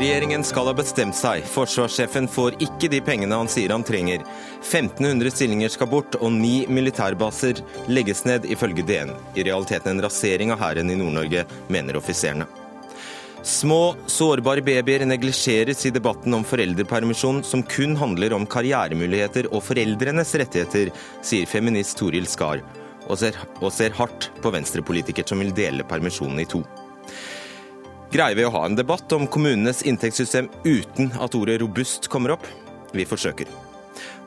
Regjeringen skal ha bestemt seg. Forsvarssjefen får ikke de pengene han sier han trenger. 1500 stillinger skal bort, og ni militærbaser legges ned, ifølge DN. I realiteten en rasering av hæren i Nord-Norge, mener offiserene. Små, sårbare babyer neglisjeres i debatten om foreldrepermisjon, som kun handler om karrieremuligheter og foreldrenes rettigheter, sier feminist Toril Skar, og ser, og ser hardt på venstrepolitiker som vil dele permisjonen i to. Greier vi å ha en debatt om kommunenes inntektssystem uten at ordet robust kommer opp? Vi forsøker.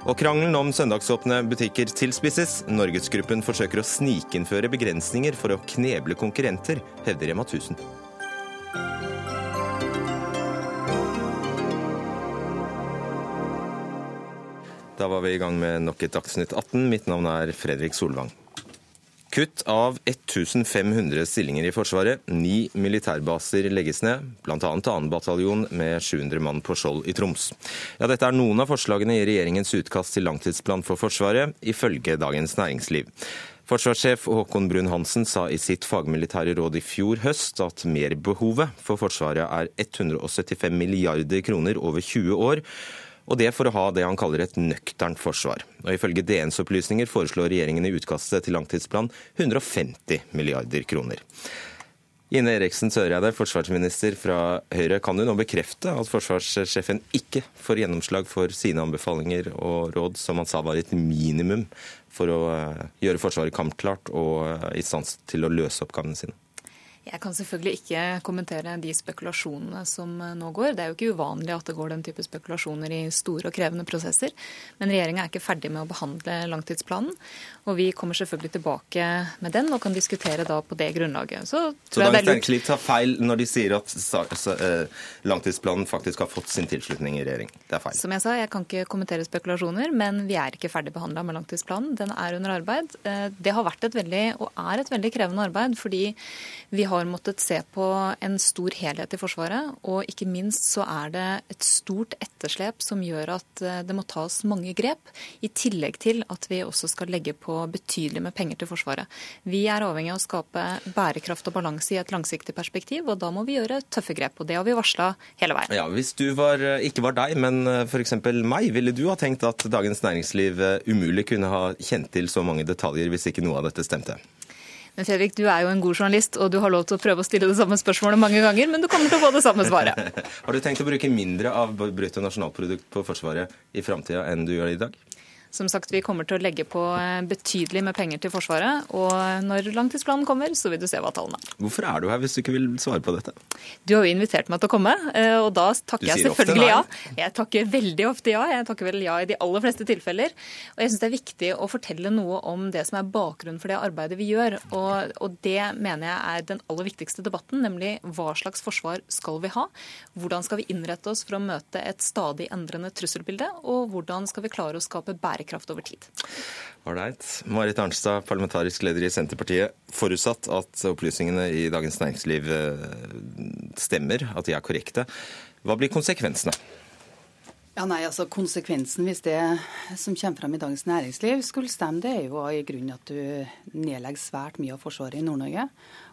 Og krangelen om søndagsåpne butikker tilspisses. Norgesgruppen forsøker å snikinnføre begrensninger for å kneble konkurrenter, hevder Rema 1000. Da var vi i gang med nok et Dagsnytt 18. Mitt navn er Fredrik Solvang. Kutt av 1500 stillinger i Forsvaret. Ni militærbaser legges ned, bl.a. 2. bataljon med 700 mann på Skjold i Troms. Ja, dette er noen av forslagene i regjeringens utkast til langtidsplan for Forsvaret, ifølge Dagens Næringsliv. Forsvarssjef Håkon Brun-Hansen sa i sitt fagmilitære råd i fjor høst at merbehovet for Forsvaret er 175 milliarder kroner over 20 år, og det for å ha det han kaller et nøkternt forsvar. Og Ifølge DNs opplysninger foreslår regjeringen i utkastet til langtidsplan 150 milliarder kroner. Ine Eriksen Søreide, forsvarsminister fra Høyre. Kan du nå bekrefte at forsvarssjefen ikke får gjennomslag for sine anbefalinger og råd, som han sa var et minimum for å eh, gjøre Forsvaret kampklart og eh, i stand til å løse oppgavene sine? Jeg kan selvfølgelig ikke kommentere de spekulasjonene som eh, nå går. Det er jo ikke uvanlig at det går den type spekulasjoner i store og krevende prosesser. Men regjeringa er ikke ferdig med å behandle langtidsplanen. Og vi kommer selvfølgelig tilbake med den og kan diskutere da på det grunnlaget. Så, Så Dagens Næringsliv ta feil når de sier at eh, langtidsplanen faktisk har fått sin tilslutning i regjering? Det er feil. Som jeg sa, jeg kan ikke kommentere spekulasjoner, men vi er ikke ferdig behandla med langtidsplanen. Den er under arbeid. Eh, det har vært et veldig, og er et veldig krevende arbeid, fordi vi har har måttet se på en stor helhet i Forsvaret. Og ikke minst så er det et stort etterslep som gjør at eh, det må tas mange grep. I tillegg til at vi også skal legge på betydelig med penger til Forsvaret. Vi er avhengig av å skape bærekraft og balanse i et langsiktig perspektiv, og da må vi gjøre tøffe grep. Og det har vi varsla hele veien. Ja, Hvis du var, eh, ikke var deg, men eh, f.eks. meg, ville du ha tenkt at Dagens Næringsliv umulig kunne ha kjent til så mange detaljer hvis ikke noe av dette stemte? Men Fredrik, du er jo en god journalist, og du har lov til å prøve å stille det samme spørsmålet mange ganger, men du kommer til å få det samme svaret. har du tenkt å bruke mindre av brutto nasjonalprodukt på Forsvaret i framtida enn du gjør i dag? Som sagt, Vi kommer til å legge på eh, betydelig med penger til Forsvaret. Og når langtidsplanen kommer, så vil du se hva tallene er. Hvorfor er du her hvis du ikke vil svare på dette? Du har jo invitert meg til å komme, eh, og da takker jeg selvfølgelig ja. Jeg takker veldig ofte ja. Jeg takker vel ja i de aller fleste tilfeller. Og jeg syns det er viktig å fortelle noe om det som er bakgrunnen for det arbeidet vi gjør. Og, og det mener jeg er den aller viktigste debatten, nemlig hva slags forsvar skal vi ha? Hvordan skal vi innrette oss for å møte et stadig endrende trusselbilde? Og hvordan skal vi klare å skape bærekraft bærekraft over tid. Ålreit. Marit Arnstad, parlamentarisk leder i Senterpartiet. Forutsatt at opplysningene i Dagens Næringsliv eh, stemmer, at de er korrekte. Hva blir konsekvensene? Ja, nei, altså Konsekvensen hvis det som kommer fram i Dagens Næringsliv skulle stemme, det er jo i grunnen at du nedlegger svært mye av Forsvaret i Nord-Norge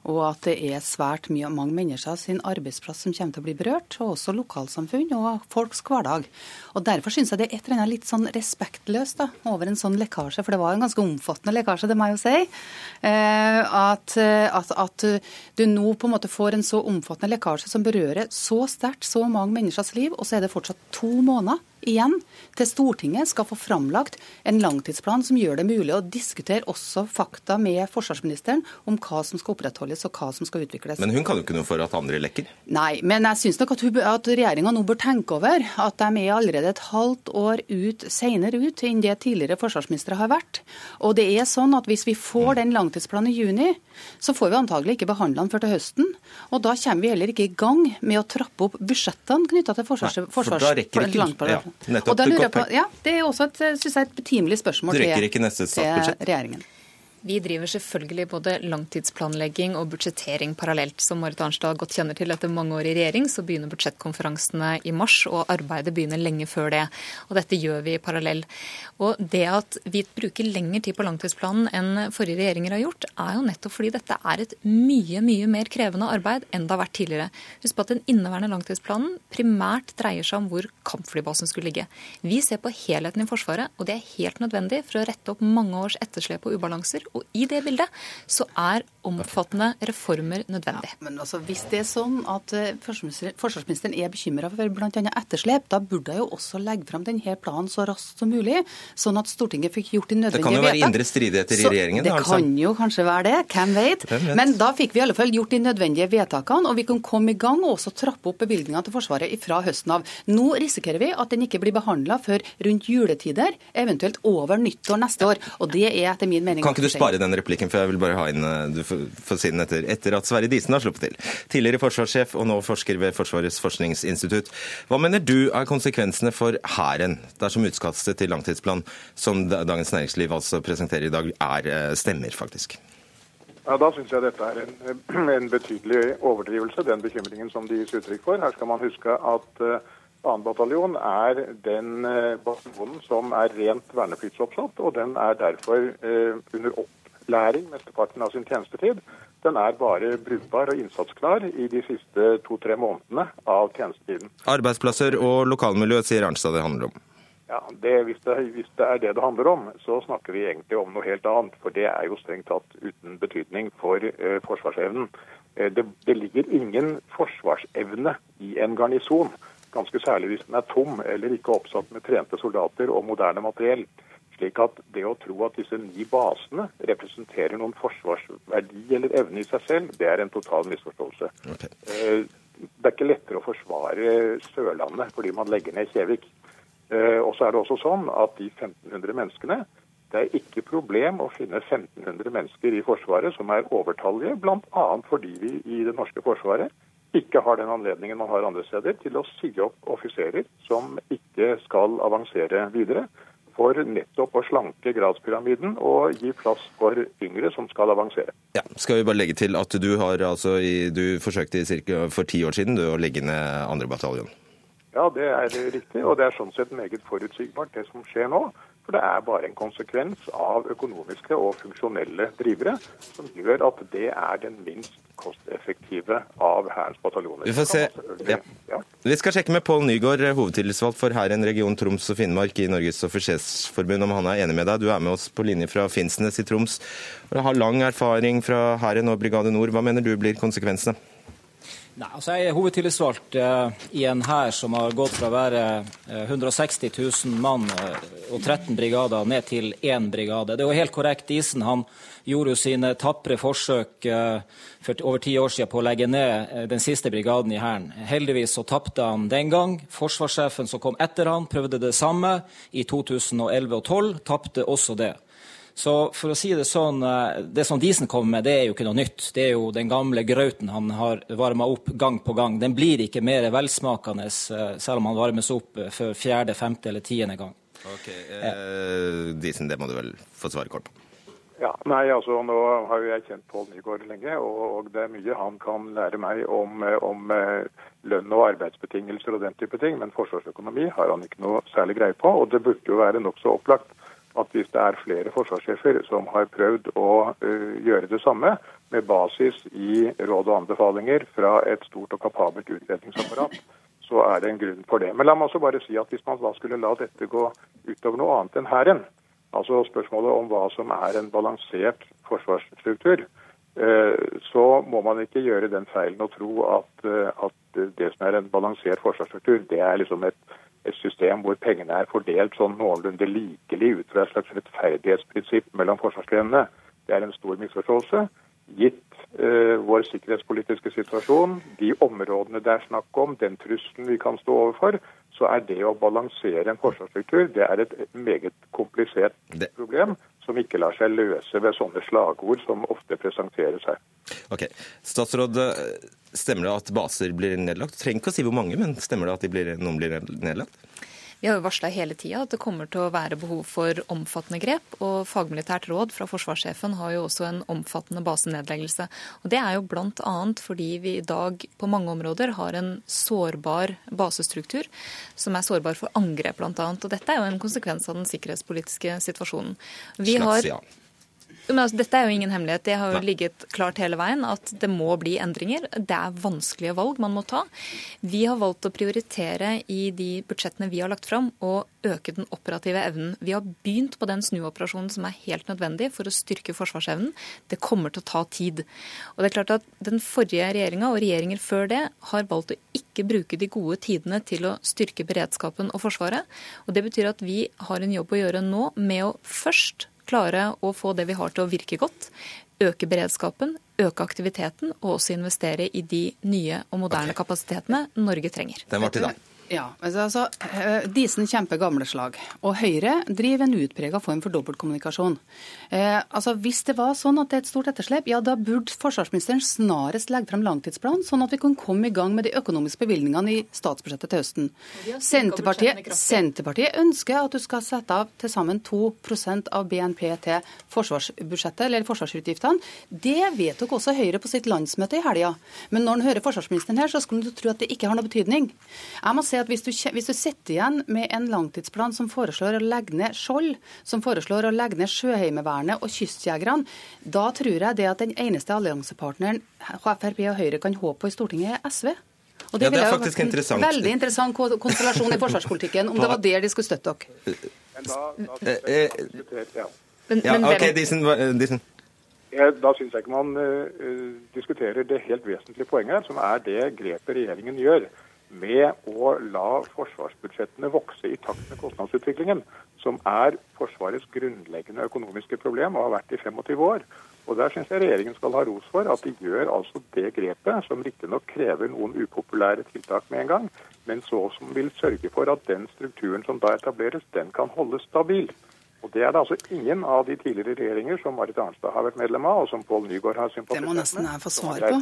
og at det er svært mye, mange mennesker sin arbeidsplass som kommer til å bli berørt, og også lokalsamfunn og folks hverdag. Og Derfor syns jeg det er et eller annet litt sånn respektløst da, over en sånn lekkasje, for det var en ganske omfattende lekkasje, det må jeg jo si. Eh, at, at, at, du nå på en måte får en så omfattende lekkasje som berører så sterkt så mange menneskers liv, og så er det fortsatt to måneder igjen til Stortinget skal få framlagt en langtidsplan som gjør det mulig å diskutere også fakta med forsvarsministeren om hva som skal opprettholdes og hva som skal utvikles. Men hun kan jo ikke noe for at andre lekker? Nei, men jeg syns nok at, hun, at regjeringa nå bør tenke over at de er allerede et halvt år ut, senere ut enn det tidligere forsvarsministre har vært. Og det er sånn at hvis vi får den langtidsplanen i juni, så får vi antagelig ikke behandla den før til høsten. Og da kommer vi heller ikke i gang med å trappe opp budsjettene knytta til forsvars... Nei, for da rekker ikke, ja. Nettopp. Og da lurer jeg på, ja, Det er også et, synes jeg, et betimelig spørsmål til, til regjeringen. Vi driver selvfølgelig både langtidsplanlegging og budsjettering parallelt. Som Marit Arnstad godt kjenner til etter mange år i regjering, så begynner budsjettkonferansene i mars, og arbeidet begynner lenge før det. Og dette gjør vi parallell. Og det at vi bruker lengre tid på langtidsplanen enn forrige regjeringer har gjort, er jo nettopp fordi dette er et mye, mye mer krevende arbeid enn det har vært tidligere. Husk på at den inneværende langtidsplanen primært dreier seg om hvor kampflybasen skulle ligge. Vi ser på helheten i Forsvaret, og det er helt nødvendig for å rette opp mange års etterslep og ubalanser og i det bildet så er omfattende reformer nødvendig. Ja, men altså, Hvis det er sånn at eh, forsvarsministeren er bekymra for bl.a. etterslep, da burde jeg jo også legge fram denne planen så raskt som mulig, sånn at Stortinget fikk gjort de nødvendige vedtak. Det kan jo være indre stridigheter i regjeringen? Det altså. kan jo kanskje være det, hvem vet. hvem vet. Men da fikk vi i alle fall gjort de nødvendige vedtakene, og vi kan komme i gang og også trappe opp bevilgningene til Forsvaret fra høsten av. Nå risikerer vi at den ikke blir behandla før rundt juletider, eventuelt over nyttår neste år. Og det er etter min mening Kan ikke du spare den replikken, for jeg vil bare ha inn eh, du får si den etter, etter at Sverre Disen har sluppet til. Tidligere forsvarssjef og nå forsker ved Forsvarets forskningsinstitutt. Hva mener du er konsekvensene for Hæren dersom utkastet til langtidsplan som Dagens Næringsliv altså presenterer i dag, er eh, stemmer, faktisk? Ja, Da syns jeg dette er en, en, betydelig overdrivelse, den bekymringen som de gis uttrykk for. Her skal man huske at uh, 2. bataljon er den eh, bataljonen som er rent vernepliktsoppsatt, og den er derfor under under opplæring mesteparten av sin tjenestetid. Den er bare brukbar og innsatsklar i de siste to-tre månedene av tjenestetiden. Arbeidsplasser og lokalmiljø sier Arnstad det handler om. Ja, det, hvis, det, hvis, det, er det det handler om, så snakker vi egentlig om noe helt annet. For det er jo strengt tatt uten betydning for uh, forsvarsevnen. Uh, det, det ligger ingen forsvarsevne i en garnison ganske særlig hvis den er tom eller ikke oppsatt med trente soldater og moderne materiell. Slik at det å tro at disse ni basene representerer noen forsvarsverdi eller evne i seg selv, det er en total misforståelse. Okay. Eh, det er ikke lettere å forsvare Sørlandet fordi man legger ned Kjevik. Eh, og så er det også sånn at de 1500 menneskene det er ikke problem å finne 1500 mennesker i Forsvaret som er overtallige, bl.a. fordi vi i det norske forsvaret ikke har den anledningen man har andre steder til å si opp offiserer som ikke skal avansere videre, for nettopp å slanke gradspyramiden og gi plass for yngre som skal avansere. Ja, skal vi bare legge til at du, har, altså, du forsøkte cirka for ti år siden du, å legge ned andre bataljon? Ja, det er riktig, og det er sånn sett meget forutsigbart det som skjer nå. For det er bare en konsekvens av økonomiske og funksjonelle drivere som gjør at det er den minst kosteffektive av Hærens bataljoner. Vi får se. Ja. Vi skal sjekke med Pål Nygaard, hovedtillitsvalgt for Hæren region Troms og Finnmark i Norges offisersforbund, om han er enig med deg. Du er med oss på linje fra Finnsnes i Troms og har lang erfaring fra Hæren og Brigade Nord. Hva mener du blir konsekvensene? Nei, altså Jeg er hovedtillitsvalgt uh, i en hær som har gått fra å være uh, 160 000 mann uh, og 13 brigader ned til én brigade. Det er jo helt korrekt. Isen han gjorde jo sine tapre forsøk for over ti år siden på å legge ned den siste brigaden i Hæren. Heldigvis så tapte han den gang. Forsvarssjefen som kom etter han, prøvde det samme i 2011 og 2012, tapte også det. Så for å si det sånn, eh, det som Disen kommer med, det er jo ikke noe nytt. Det er jo den gamle grauten han har varma opp gang på gang. Den blir ikke mer velsmakende eh, selv om han varmes opp før fjerde, femte eller tiende gang. Ok, eh, Disen, det må du vel få svare kort på. Ja, nei, altså Nå har jo jeg kjent Pål Nygaard lenge, og, og, det er mye han kan lære meg om, om lønn og arbeidsbetingelser og den type ting, men forsvarsøkonomi har han ikke noe særlig greie på. Og det burde jo være nokså opplagt at hvis det er flere forsvarssjefer som har prøvd å uh, gjøre det samme, med basis i råd og anbefalinger fra et stort og kapabelt utredningsapparat, så er det en grunn for det. Men la meg også bare si at hvis man da skulle la dette gå utover noe annet enn Hæren, altså spørsmålet om hva som er en balansert forsvarsstruktur, uh, så må man ikke gjøre den feilen å tro at, uh, at det som er en balansert forsvarsstruktur, det er liksom et et system hvor pengene er fordelt sånn noenlunde likelig ut fra et slags rettferdighetsprinsipp mellom forsvarsgrenene. Det er en stor misforståelse. Gitt eh, vår sikkerhetspolitiske situasjon, de områdene det er snakk om, den trusselen vi kan stå overfor, så er det å balansere en forsvarsstruktur det er et meget komplisert problem som ikke lar seg løse ved sånne slagord som ofte presenteres her. Ok. Statsråd, stemmer det at baser blir nedlagt? Trenger ikke å si hvor mange, men stemmer det at de blir, noen blir nedlagt? Vi har jo varsla hele tida at det kommer til å være behov for omfattende grep. Og fagmilitært råd fra forsvarssjefen har jo også en omfattende basenedleggelse. Og det er jo bl.a. fordi vi i dag på mange områder har en sårbar basestruktur, som er sårbar for angrep bl.a. Og dette er jo en konsekvens av den sikkerhetspolitiske situasjonen. Vi har men altså, dette er jo ingen hemmelighet. Det har jo ligget klart hele veien at det må bli endringer. Det er vanskelige valg man må ta. Vi har valgt å prioritere i de budsjettene vi har lagt fram, å øke den operative evnen. Vi har begynt på den snuoperasjonen som er helt nødvendig for å styrke forsvarsevnen. Det kommer til å ta tid. Og det er klart at Den forrige regjeringa og regjeringer før det har valgt å ikke bruke de gode tidene til å styrke beredskapen og Forsvaret. Og Det betyr at vi har en jobb å gjøre nå med å først klare å få det vi har til å virke godt, øke beredskapen, øke aktiviteten og også investere i de nye og moderne okay. kapasitetene Norge trenger. Den var til deg. Ja, altså, eh, Disen kjemper gamle slag. Og Høyre driver en utprega form for dobbeltkommunikasjon. Eh, altså, hvis det var sånn at det er et stort etterslep, ja da burde forsvarsministeren snarest legge frem langtidsplan, sånn at vi kan komme i gang med de økonomiske bevilgningene i statsbudsjettet til høsten. Senterpartiet, Senterpartiet ønsker at du skal sette av til sammen 2 av BNP til forsvarsbudsjettet, eller forsvarsutgiftene. Det vedtok også Høyre på sitt landsmøte i helga. Men når en hører forsvarsministeren her, så skulle en tro at det ikke har noe betydning. Jeg må at hvis du, hvis du sitter igjen med en langtidsplan som foreslår å legge ned Skjold, som foreslår å legge ned Sjøheimevernet og kystjegerne, da tror jeg det at den eneste alliansepartneren Frp og Høyre kan håpe på i Stortinget, er SV. Og det, ja, det er faktisk interessant. Veldig interessant konstellasjon i forsvarspolitikken, om det var der de skulle støtte dere. Men da, da, eh, eh, ja. ja, ok, Disen, Disen. Da syns jeg ikke man uh, diskuterer det helt vesentlige poenget, som er det grepet regjeringen gjør med å la forsvarsbudsjettene vokse i takt med kostnadsutviklingen, som er Forsvarets grunnleggende økonomiske problem og har vært i 25 år. Og Der syns jeg regjeringen skal ha ros for at de gjør altså det grepet, som riktignok krever noen upopulære tiltak med en gang, men så som vil sørge for at den strukturen som da etableres, den kan holdes stabil. Og Det er det altså ingen av de tidligere regjeringer som Marit Arnstad har vært medlem av, og som Pål Nygaard har sympatisert med. Det må nesten jeg få svar på.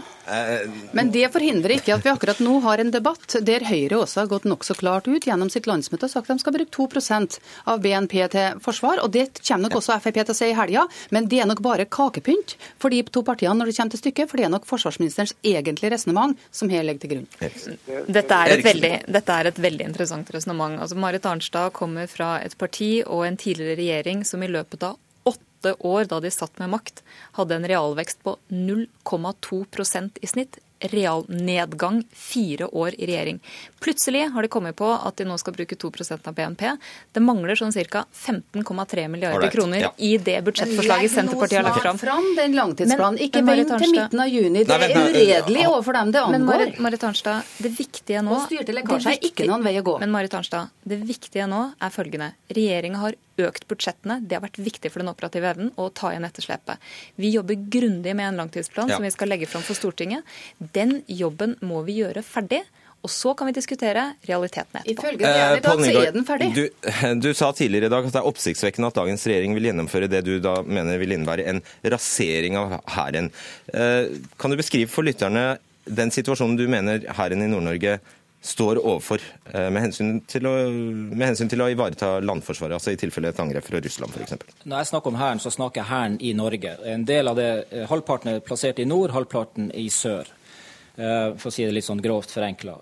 Men det forhindrer ikke at vi akkurat nå har en debatt der Høyre også har gått nokså klart ut gjennom sitt landsmøte og sagt at de skal bruke 2% av BNP til forsvar. og Det kommer nok også Frp til å si i helga, men det er nok bare kakepynt for de to partiene når det kommer til stykket, for det er nok forsvarsministerens egentlige resonnement som her ligger til grunn. Dette er et veldig, dette er et veldig interessant resonnement. Altså, Marit Arnstad kommer fra et parti og en tidligere regjering regjering som i løpet av åtte år da de satt med makt, hadde en realvekst på 0,2% i snitt realnedgang fire år i regjering. Plutselig har de kommet på at de nå skal bruke 2% av BNP. Det mangler sånn ca. 15,3 milliarder right. kroner ja. i det budsjettforslaget Senterpartiet har lagt fram. fram den langtidsplanen. Ikke vent til midten av juni. Det er uredelig overfor dem det angår. Men Marit, Marit Arnstad, det viktige nå det er ikke noen vei å gå. Men Marit Arnstad, det viktige nå er følgende. Regjeringa har økt budsjettene. Det har vært viktig for den operative evnen å ta igjen etterslepet. Vi jobber grundig med en langtidsplan ja. som vi skal legge fram for Stortinget. Den jobben må vi gjøre ferdig. Og så kan vi diskutere realitetene etterpå. Ifølge eh, dag, så er den ferdig. Du, du, sa tidligere i dag at det er oppsiktsvekkende at dagens regjering vil gjennomføre det du da mener vil innebære en rasering av Hæren. Eh, kan du beskrive for lytterne den situasjonen du mener Hæren i Nord-Norge står overfor eh, med hensyn, å, med hensyn til å ivareta landforsvaret, altså i tilfelle et angrep fra Russland f.eks.? Når jeg snakker om Hæren, så snakker jeg Hæren i Norge. En del av det, eh, Halvparten er plassert i nord, halvparten i sør. Eh, for å si det litt sånn grovt forenkla.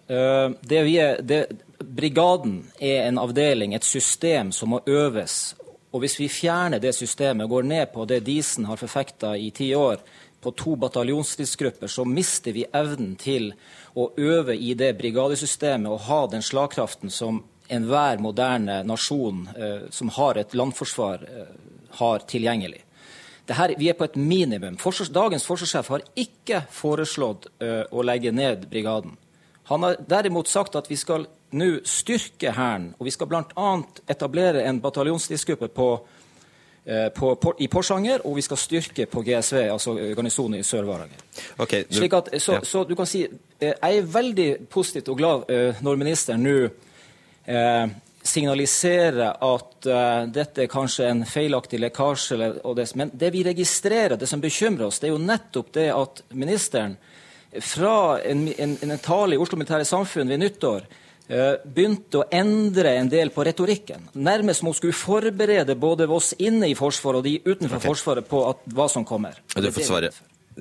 Brigaden er en avdeling, et system som må øves. Og hvis vi fjerner det systemet og går ned på det Disen har forfekta i ti år, på to bataljonsstridsgrupper, så mister vi evnen til å øve i det brigadesystemet og ha den slagkraften som enhver moderne nasjon eh, som har et landforsvar, eh, har tilgjengelig. Her, vi er på et minimum. Forsvars, dagens forsvarssjef har ikke foreslått eh, å legge ned brigaden. Han har derimot sagt at vi skal nå styrke Hæren, og vi skal bl.a. etablere en bataljonsstridsgruppe på Eh, på, på, i Porsanger, og vi skal styrke på GSV, altså garnisonen i Sør-Varanger. Okay, så, ja. så, du kan si eh, Jeg er veldig positivt og glad eh, når ministeren nå eh, signaliserer at dette er kanskje en feilaktig lekkasje. Men det vi registrerer, det som bekymrer oss, det er jo nettopp det at ministeren fra en, en, en tale i Oslo Militære Samfunn ved nyttår begynte å endre en del på retorikken. Nærmest må skulle forberede både oss inne i Forsvaret og de utenfor okay. Forsvaret på at, hva som kommer. Du får svare.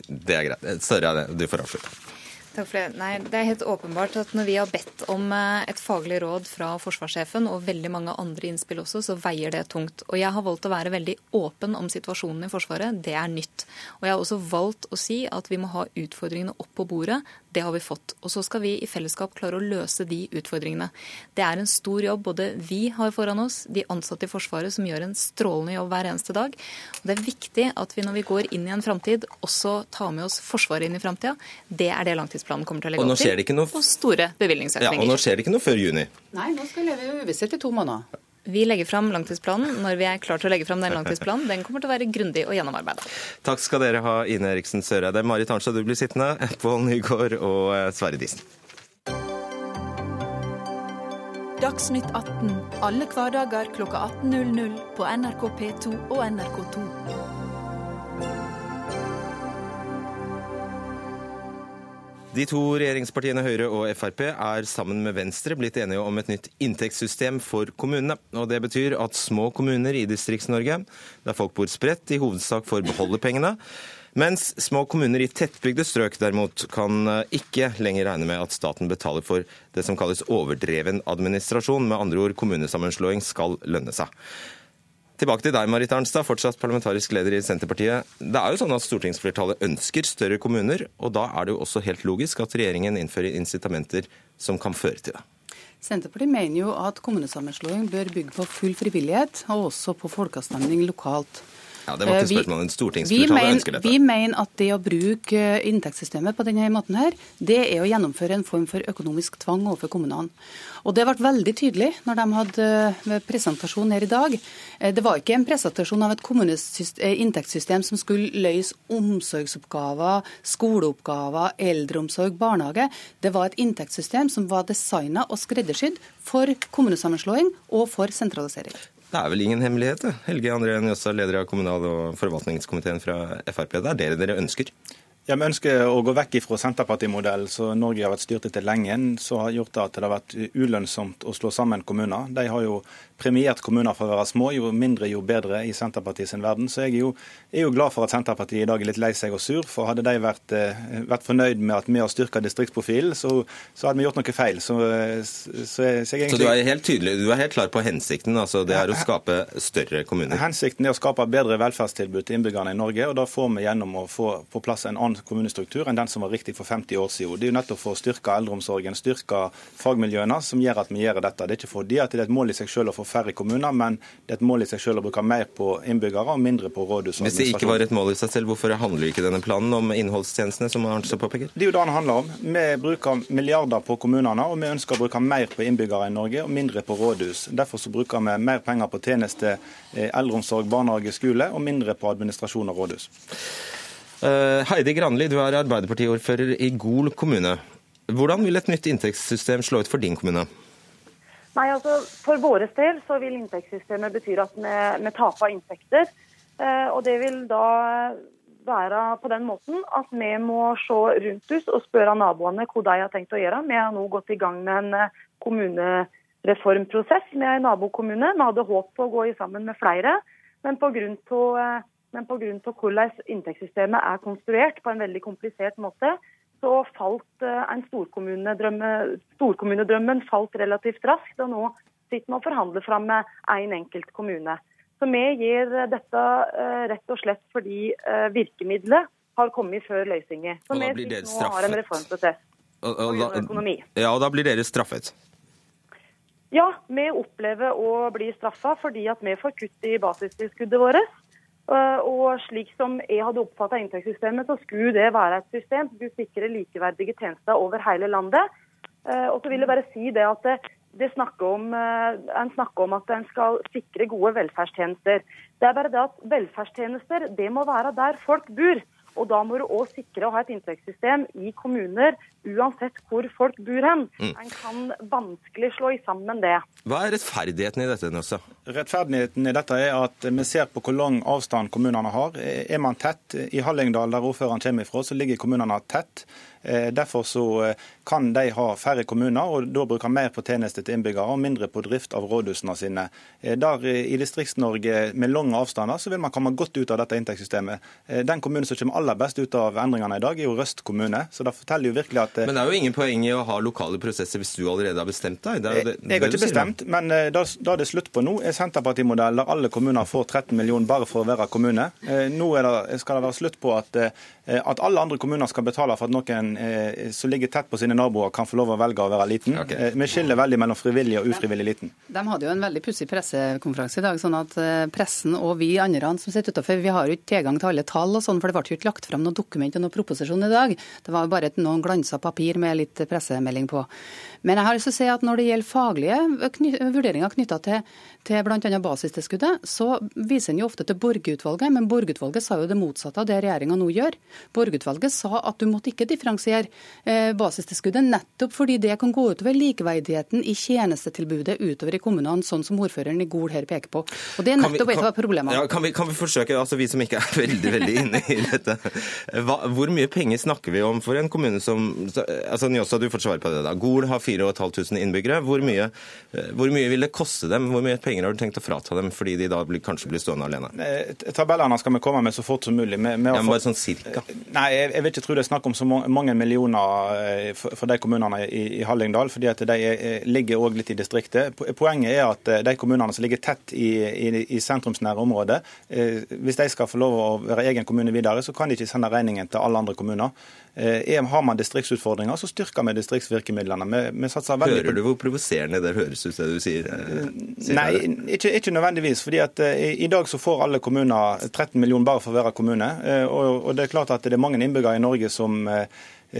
Det er greit. Sørre, du får avslutte. Takk for det. Nei, det er helt åpenbart at når vi har bedt om eh, et faglig råd fra forsvarssjefen, og veldig mange andre innspill også, så veier det tungt. Og jeg har valgt å være veldig åpen om situasjonen i Forsvaret. Det er nytt. Og jeg har også valgt å si at vi må ha utfordringene opp på bordet. Det har vi fått. Og så skal vi i fellesskap klare å løse de utfordringene. Det er en stor jobb både vi har foran oss, de ansatte i Forsvaret som gjør en strålende jobb hver eneste dag. Og det er viktig at vi når vi går inn i en framtid, også tar med oss Forsvaret inn i framtida. Det er det langtidsplanen kommer til å legge opp til. Noe... Og store bevilgningsøkninger. Ja, og nå skjer det ikke noe før juni. Nei, nå skal vi leve i uvisshet i to måneder. Vi legger fram langtidsplanen når vi er klar til å legge fram den langtidsplanen. Den kommer til å være grundig og gjennomarbeida. Takk skal dere ha, Ine Eriksen Søreide. Marit Arnstad, du blir sittende. Pål Nygaard og eh, Sverre Disen. Dagsnytt 18 alle hverdager klokka 18.00 på NRK P2 og NRK2. De to regjeringspartiene Høyre og Frp er sammen med Venstre blitt enige om et nytt inntektssystem for kommunene. Og Det betyr at små kommuner i Distrikts-Norge, der folk bor spredt, i hovedsak får beholde pengene. Mens små kommuner i tettbygde strøk derimot kan ikke lenger regne med at staten betaler for det som kalles overdreven administrasjon. Med andre ord, kommunesammenslåing skal lønne seg. Tilbake til deg, Marit Arnstad, fortsatt parlamentarisk leder i Senterpartiet. Det er jo sånn at Stortingsflertallet ønsker større kommuner, og da er det jo også helt logisk at regjeringen innfører incitamenter som kan føre til det. Senterpartiet mener jo at kommunesammenslåing bør bygge på full frivillighet, og også på folkeavstemning lokalt. Ja, Det var ikke eh, spørsmålet. Stortingsflertallet ønsker dette. Vi mener at det å bruke eh, inntektssystemet på denne måten her, det er å gjennomføre en form for økonomisk tvang overfor kommunene. Og Det ble veldig tydelig når de hadde eh, presentasjon her i dag. Det var ikke en presentasjon av et inntektssystem som skulle løse omsorgsoppgaver, skoleoppgaver, eldreomsorg, barnehage. Det var et inntektssystem som var designa og skreddersydd for kommunesammenslåing og for sentralisering. Det er vel ingen hemmelighet. Helge André Njåstad, leder av kommunal- og forvaltningskomiteen fra Frp. Det er dere dere ønsker? Ja, Vi ønsker å gå vekk fra Senterpartimodellen som Norge har vært styrt etter lenge, som har gjort at det har vært ulønnsomt å slå sammen kommuner. De har jo premiert kommuner for å være små. Jo mindre, jo bedre i Senterpartiet sin verden. Så jeg er jo, er jo, glad for at Senterpartiet i dag er litt lei seg og sur. For hadde de vært, eh, vært fornøyd med at vi har styrka distriktsprofilen, så, så, hadde vi gjort noe feil. Så, så, så, egentlig... så du er helt tydelig, du er helt klar på hensikten? altså Det er å skape større kommuner? Hensikten er å skape bedre velferdstilbud til innbyggerne i Norge. og Da får vi gjennom å få på plass en annen kommunestruktur enn den som var riktig for 50 år siden. Det er jo nettopp for å styrke eldreomsorgen, styrke fagmiljøene, som gjør at vi gjør dette. Det er ikke fordi at det er et mål i seg selv å få færre kommuner, men det er et mål i seg selv å bruke mer på innbyggere og mindre på rådhus. Hvis det ikke var et mål i seg selv, hvorfor handler ikke denne planen om innholdstjenestene, som Arnstad påpeker? Det er jo det den handler om. Vi bruker milliarder på kommunene, og vi ønsker å bruke mer på innbyggere i Norge og mindre på rådhus. Derfor så bruker vi mer penger på tjeneste, eh, eldreomsorg, barnehage, skole, og mindre på administrasjon og rådhus. Eh, Heidi Granli, du er Arbeiderpartiordfører i Gol kommune. Hvordan vil et nytt inntektssystem slå ut for din kommune? Nei, altså For vår del så vil inntektssystemet bety at vi, taper inntekter. Eh, og det vil da være på den måten at vi må se rundt oss og spørre naboene hva de har tenkt å gjøre. Vi har nå gått i gang med en eh, kommunereformprosess med en nabokommune. Vi hadde håp på å gå sammen med flere, men pga. Men pga. hvordan inntektssystemet er konstruert på en veldig komplisert måte, så falt eh, en storkommunedrømme, storkommunedrømmen falt relativt raskt. Og nå sitter vi og forhandler fram med én en enkelt kommune. Så vi gir dette eh, rett og slett fordi eh, virkemidlet har kommet før løsningen. Så vi sitter nå og har en reformprosess og, og. Ja, og da blir dere straffet? Ja, vi opplever å bli straffa fordi at vi får kutt i basistilskuddet vårt. Eh, og slik som jeg hadde oppfatta inntektssystemet, så skulle det være et system som skulle sikre likeverdige tjenester over hele landet. Eh, og så vil jeg bare si det at det, snakker om, eh, en snakker om at en skal sikre gode velferdstjenester. Det er bare det at velferdstjenester det må være der folk bor. Og da må du òg sikre å ha et inntektssystem i kommuner uansett hvor folk bor hen. Mm. En kan vanskelig slå i sammen det. Hva er rettferdigheten i dette, Nøsse? Rettferdigheten i dette er at vi ser på hvor lang avstand kommunene har. Er man tett i Hallingdal, der ordføreren kommer ifra, så ligger kommunene tett. Eh, Derfor så eh, kan de ha færre kommuner, og da bruke mer på tjenester til innbyggere og mindre på drift av rådhusene sine. Eh, Der i Distrikts-Norge med lange avstander, så vil man komme godt ut av dette inntektssystemet. Den kommunen som kommer aller best ut av endringene i dag, er jo Røst kommune. Så det forteller jo virkelig at Men det er jo ingen poeng i å ha lokale prosesser hvis du allerede har bestemt deg. Det er det, Jeg har ikke bestemt, men det det det er slutt på nå, er Senterpartimodell der alle kommuner får 13 millioner bare for å være kommune. Nå er det, skal det være slutt på at, at alle andre kommuner skal betale for at noen eh, som ligger tett på sine naboer, kan få lov å velge å være liten. Okay. Eh, Vi skiller veldig mellom frivillig og ufrivillig liten. De hadde jo en veldig pussig pressekonferanse i dag, sånn at eh, pressen og vi andre som sitter utenfor, vi har jo ikke tilgang til alle tall og sånn, for det ble jo ikke lagt fram noe dokument og noen proposisjon i dag. Det var bare et noen glansa papir med litt pressemelding på. Men jeg har lyst til å si at når det gjelder faglige kny vurderinger knytta til, til bl.a. basistilskuddet, så viser en jo ofte til Borge-utvalget, men Borge-utvalget sa jo det motsatte av det regjeringa nå gjør. Borge-utvalget sa at du måtte ikke differensiere eh, basistilskuddet, nettopp fordi det kan gå utover likeverdigheten i tjenestetilbudet utover i kommunene, sånn som ordføreren i Gol her peker på. Og Det er nettopp et av problemene. Ja, kan, vi, kan vi forsøke, altså vi som ikke er veldig veldig inne i dette, hva, hvor mye penger snakker vi om for en kommune som så- altså Njåstad, du får svare på det da. Gol har 4500 innbyggere. Hvor mye, eh, hvor mye vil det koste dem? Hvor mye penger har du tenkt å frata dem fordi de da blir, kanskje blir stående alene? Eh, Tabellene skal vi komme med så fort som mulig. Vi, vi Ja, men bare sånn cirka. Nei, jeg, vil ikke tro det er snakk om så mange millioner eh, for, de kommunene i, Hallingdal, fordi at de er, er- ligger også litt i distriktet. Poenget er at eh, de kommunene som ligger tett i, i, i sentrumsnære områder, eh, hvis de skal få lov å være egen kommune videre, så kan de ikke sende regningen til alle andre kommuner. Eh, er- har man distriktsutfordringer, så styrker vi distriktsvirkemidlene. Vi, vi satser veldig Hører du hvor provoserende det høres ut, det du sier? eh, sier Nei, ikke, ikke nødvendigvis. fordi at eh, i, dag så får alle kommuner 13 millioner bare for å være kommune. eh, og, og det er klart at det er mange innbyggere i Norge som eh,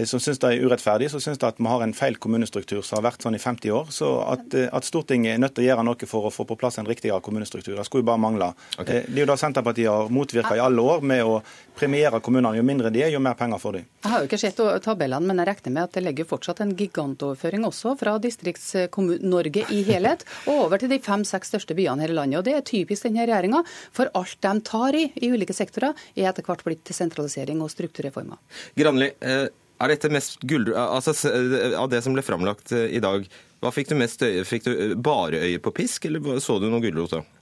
som syns det er urettferdig, så syns det at vi har en feil kommunestruktur som har vært sånn i 50 år. Så at, eh, at Stortinget er nødt til å gjøre noe for å få på plass en riktigere kommunestruktur, det skulle jo bare mangle. Okay. Eh, Det er jo det Senterpartiet har motvirka i alle år, med å premiere kommunene. Jo mindre de er, jo mer penger får de. Jeg har jo ikke sett tabellene, men jeg regner med at det legger fortsatt en gigantoverføring også fra Distrikts-Norge i helhet og over til de fem-seks største byene her i landet. Og Det er typisk denne regjeringa, for alt de tar i i ulike sektorer, er etter hvert blitt til sentralisering og strukturreformer. Granli, eh, er dette mest gull... Altså, av det som ble framlagt eh, i dag, hva fikk du mest øye? Fikk du eh, bare øye på pisk, eller så du noe gulrot òg?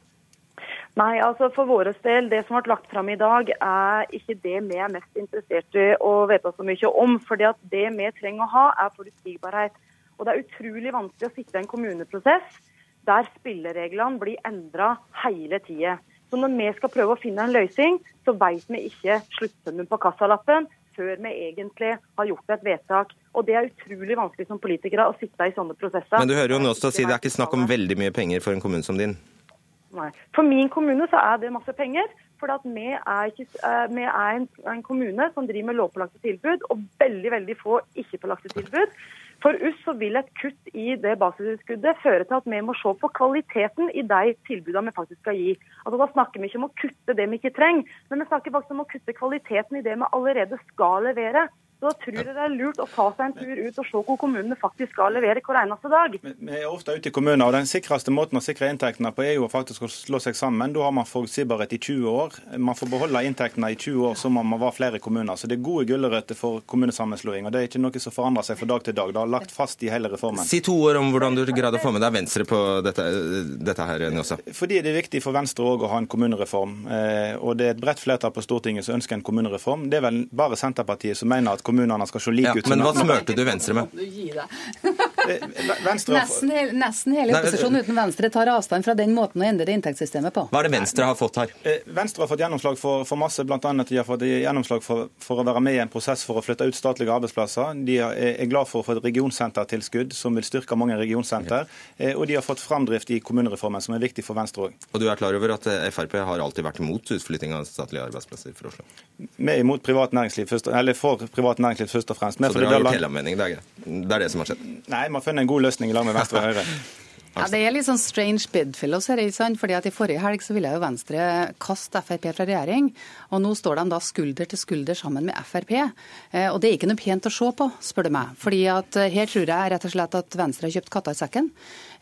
Nei, altså for vår del, det som ble lagt fram i dag, er ikke det vi er mest interessert i å vite så mye om. fordi at det vi trenger å ha, er forutsigbarhet. Og det er utrolig vanskelig å sitte i en kommuneprosess der spillereglene blir endra hele tida. Så når vi skal prøve å finne en løsning, så vet vi ikke sluttsummen på kassalappen før vi egentlig har gjort et vedtak. Og det er utrolig vanskelig som politikere å sitte i sånne prosesser. Men du hører jo Nåstad si det er ikke snakk om veldig mye penger for en kommune som din. Nei. For min kommune så er det masse penger. For vi er, ikke, eh, vi er en, en kommune som driver med lovpålagte tilbud, og veldig veldig få ikke-pålagte tilbud. For oss så vil et kutt i det basistilskuddet føre til at vi må se på kvaliteten i de tilbudene vi faktisk skal gi. Altså Da snakker vi ikke om å kutte det vi ikke trenger, men vi snakker faktisk om å kutte kvaliteten i det vi allerede skal levere. Så da tror jeg det er lurt å ta seg en tur ut og se hvor kommunene faktisk skal levere hver eneste dag. Vi er ofte ute i kommuner, og Den sikreste måten å sikre inntektene på er jo faktisk å slå seg sammen. Da har man forutsigbarhet i 20 år. Man får beholde inntektene i 20 år som om man var flere kommuner. Så Det er gode gulrøtter for kommunesammenslåing. og Det er ikke noe som forandrer seg fra dag til dag. Det har lagt fast i hele reformen. Si to ord om hvordan du greide å få med deg Venstre på dette, dette her, Njåsa. Fordi det er viktig for Venstre òg å ha en kommunereform. Eh, og det er et bredt flertall på Stortinget som ønsker en kommunereform. Det er vel bare Senterpartiet som mener at kommunene skal se like Ja, ut. men hva smurte du Venstre med? Eh, Venstre Nesten, hele- nesten hele opposisjonen uten Venstre tar avstand fra den måten å endre det inntektssystemet på. Hva er det Venstre har fått her? Eh, Venstre har fått gjennomslag for, for masse, Blant annet de har fått gjennomslag for, for å være med i en prosess for å flytte ut statlige arbeidsplasser. De er, glad for å få et regionsentertilskudd som vil styrke mange regionsenter. Eh, Og de har fått framdrift i kommunereformen, som er viktig for Venstre òg. Og du er klar over at Frp har alltid vært imot utflytting av statlige arbeidsplasser fra Oslo? Vi er imot privat næringsliv først, eller for privat næringsliv først og fremst. Er Så dere har gjort land- hele mening, det. Det er det som har skjedd. Nei, vi funnet en god løsning i lag med Venstre og Høyre. Ja, Det er litt sånn strange bedfellows her. sant? Fordi at I forrige helg så ville jo Venstre kaste Frp fra regjering. og Nå står de da skulder til skulder sammen med Frp. Eh, og Det er ikke noe pent å se på, spør du meg. Fordi at eh, Her tror jeg rett og slett at Venstre har kjøpt katta i sekken.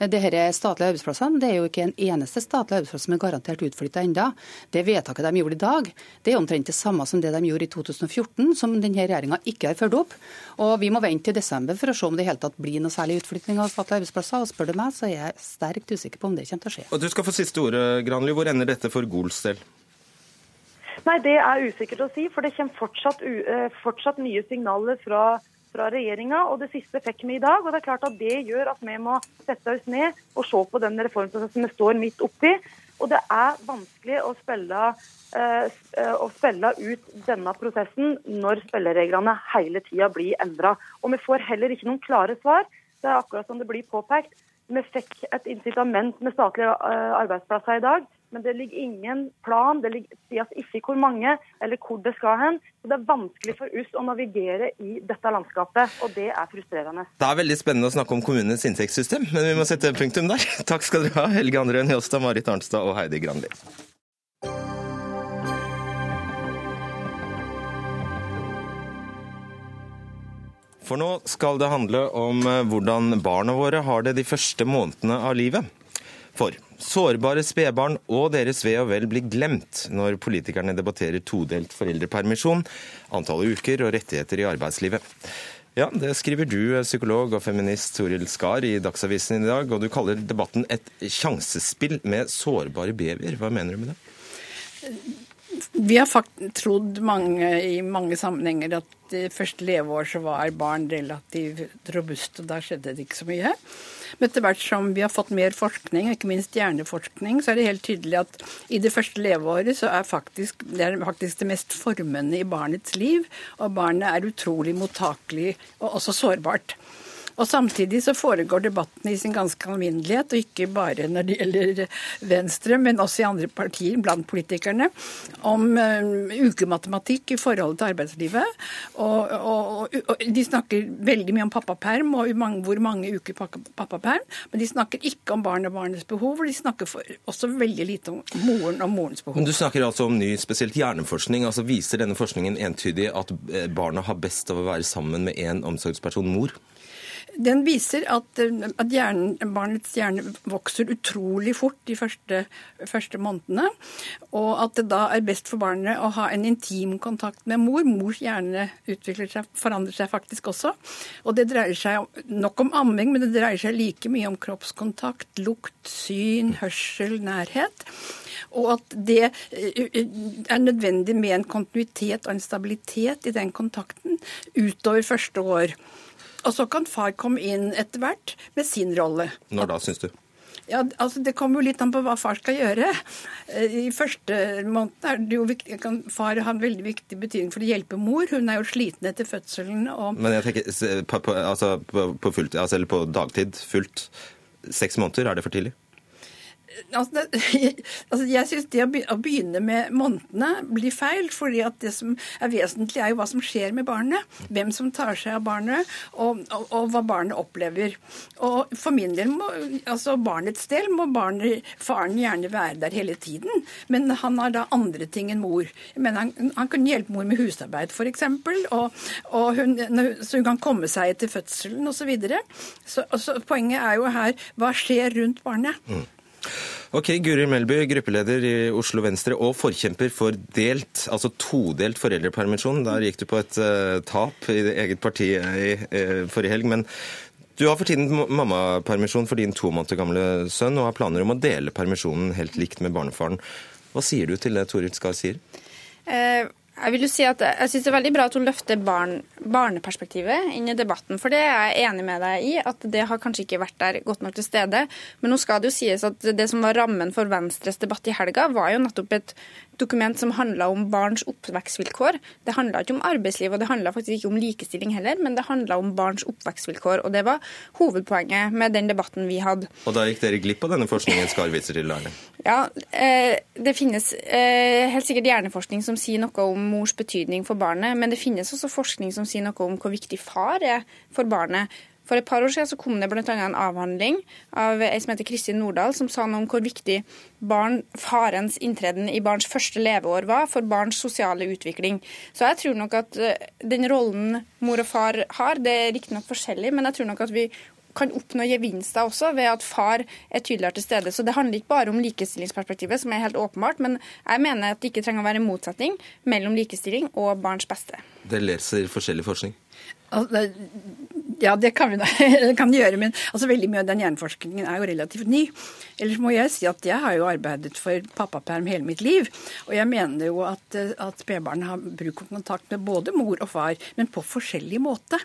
Eh, det her statlige arbeidsplassene det er jo ikke en eneste statlig arbeidsplass som er garantert utflytta ennå. Det vedtaket de gjorde i dag, det er omtrent det samme som det de gjorde i 2014, som denne regjeringa ikke har fulgt opp. Og Vi må vente til desember for å se om det i hele tatt blir noe særlig utflytting av statlige arbeidsplasser. og spør du meg, så er jeg sterkt usikker på om det kommer til å skje. Og Du skal få siste ordet, Granli. Hvor ender dette for Gols del? Nei, Det er usikkert å si, for det kommer fortsatt, uh, fortsatt nye signaler fra, fra regjeringa. Og det siste fikk vi i dag. og Det er klart at det gjør at vi må sette oss ned og se på den reformprosessen vi står midt oppi. Og det er vanskelig å spille, eh, å spille ut denne prosessen når spillereglene hele tida blir endra. Og vi får heller ikke noen klare svar. Det er akkurat som det blir påpekt. Vi fikk et incitament med statlige eh, arbeidsplasser i dag, men det ligger ingen plan. Det sies ikke hvor mange eller hvor det skal hen. Så Det er vanskelig for oss å navigere i dette landskapet, og det er frustrerende. Det er veldig spennende å snakke om kommunenes inntektssystem, men vi må sette punktum der. Takk skal dere ha, Helge André Njåstad, Marit Arnstad og Heidi Granli. For nå skal det handle om eh, hvordan barna våre har det de første månedene av livet. For sårbare spedbarn og deres ve og vel blir glemt når politikerne debatterer todelt foreldrepermisjon, antallet uker og rettigheter i arbeidslivet. Ja, Det skriver du, psykolog og feminist Toril Skar i Dagsavisen i dag, og du kaller debatten et sjansespill med sårbare babyer. Hva mener du med det? Vi har faktisk trodd mange, i mange sammenhenger at i første leveår så var barn relativt robuste, og da skjedde det ikke så mye. Men etter hvert som vi har fått mer forskning, ikke minst hjerneforskning, så er det helt tydelig at i det første leveåret så er faktisk, det er faktisk det mest formende i barnets liv. Og barnet er utrolig mottakelig og også sårbart. Og Samtidig så foregår debatten i sin ganske alminnelighet, og ikke bare når det gjelder Venstre, men også i andre partier blant politikerne, om uh, ukematematikk i forhold til arbeidslivet. Og, og, og, De snakker veldig mye om pappaperm og hvor mange uker pappaperm, men de snakker ikke om barn og barnets behov, og de snakker for, også veldig lite om moren og morens behov. Men Du snakker altså om ny, spesielt hjerneforskning. altså Viser denne forskningen entydig at eh, barna har best av å være sammen med en omsorgsperson, mor? Den viser at, at hjernen, barnets hjerne vokser utrolig fort de første, første, månedene. Og at det da er best for barnet å ha en intim kontakt med mor. Mors hjerne utvikler seg, forandrer seg faktisk også. Og det dreier seg nok om amming, men det dreier seg like mye om kroppskontakt, lukt, syn, hørsel, nærhet. Og at det er nødvendig med en kontinuitet og en stabilitet i den kontakten utover første år. Og så kan far komme inn etter hvert med sin rolle. Når da, syns du? Ja, altså Det kommer jo litt an på hva far skal gjøre. Eh, I første måned er det jo viktig, kan far ha en veldig viktig betydning for å hjelpe mor. Hun er jo sliten etter fødselen. Og... Men jeg tenker på, på, altså, på, på, fullt, altså, på dagtid, fullt, seks måneder, er det for tidlig? Altså, det, altså jeg synes det å begynne med månedene blir feil. fordi at det som er vesentlig, er jo hva som skjer med barnet. Hvem som tar seg av barnet, og, og, og hva barnet opplever. Og For min del, må, altså barnets del, må barnet, faren gjerne være der hele tiden. Men han har da andre ting enn mor. Men han, han kunne hjelpe mor med husarbeid, f.eks. Og, og så hun kan komme seg etter fødselen osv. Så, videre. så så poenget er jo her hva skjer rundt barnet. Mm. Ok, Guri Melby, gruppeleder i Oslo Venstre og forkjemper for delt, altså todelt foreldrepermisjon. Der gikk du på et uh, tap i det eget parti i uh, forrige helg. Men du har for tiden mammapermisjon for din to måneder gamle sønn, og har planer om å dele permisjonen helt likt med barnefaren. Hva sier du til det Toril Skar sier? Uh jeg vil jo si at jeg synes det er veldig bra at hun løfter barn, barneperspektivet inn i debatten. For det er jeg enig med deg i, at det har kanskje ikke vært der godt nok til stede. Men nå skal det jo sies at det som var rammen for Venstres debatt i helga, var jo nettopp et dokument som handla om barns oppvekstvilkår. Det handla ikke om arbeidsliv, og det handla faktisk ikke om likestilling heller, men det handla om barns oppvekstvilkår. Og det var hovedpoenget med den debatten vi hadde. Og da gikk dere glipp av denne forskningen Skarvitser til, Arne? Ja, eh, det finnes eh, helt sikkert hjerneforskning som sier noe om mors betydning for barnet, men det finnes også forskning som sier noe om hvor viktig far er for barnet. For et par år siden så kom det bl.a. en avhandling av ei som heter Kristin Nordahl, som sa noe om hvor viktig barn, farens inntreden i barns første leveår var for barns sosiale utvikling. Så jeg tror nok at eh, den rollen mor og far har, det er riktignok forskjellig, men jeg tror nok at vi kan oppnå gevinster også ved at far er tydeligere til stede. Så det handler ikke bare om likestillingsperspektivet, som er helt åpenbart, men jeg mener at det ikke trenger å være en motsetning mellom likestilling og barns beste. Det leser forskjellig forskning? Altså, ja, det kan vi kan gjøre, men altså, veldig mye av den hjerneforskningen er jo relativt ny. Ellers må jeg si at jeg har jo arbeidet for pappaperm hele mitt liv. Og jeg mener jo at, at spedbarn har bruk for kontakt med både mor og far, men på forskjellig måte.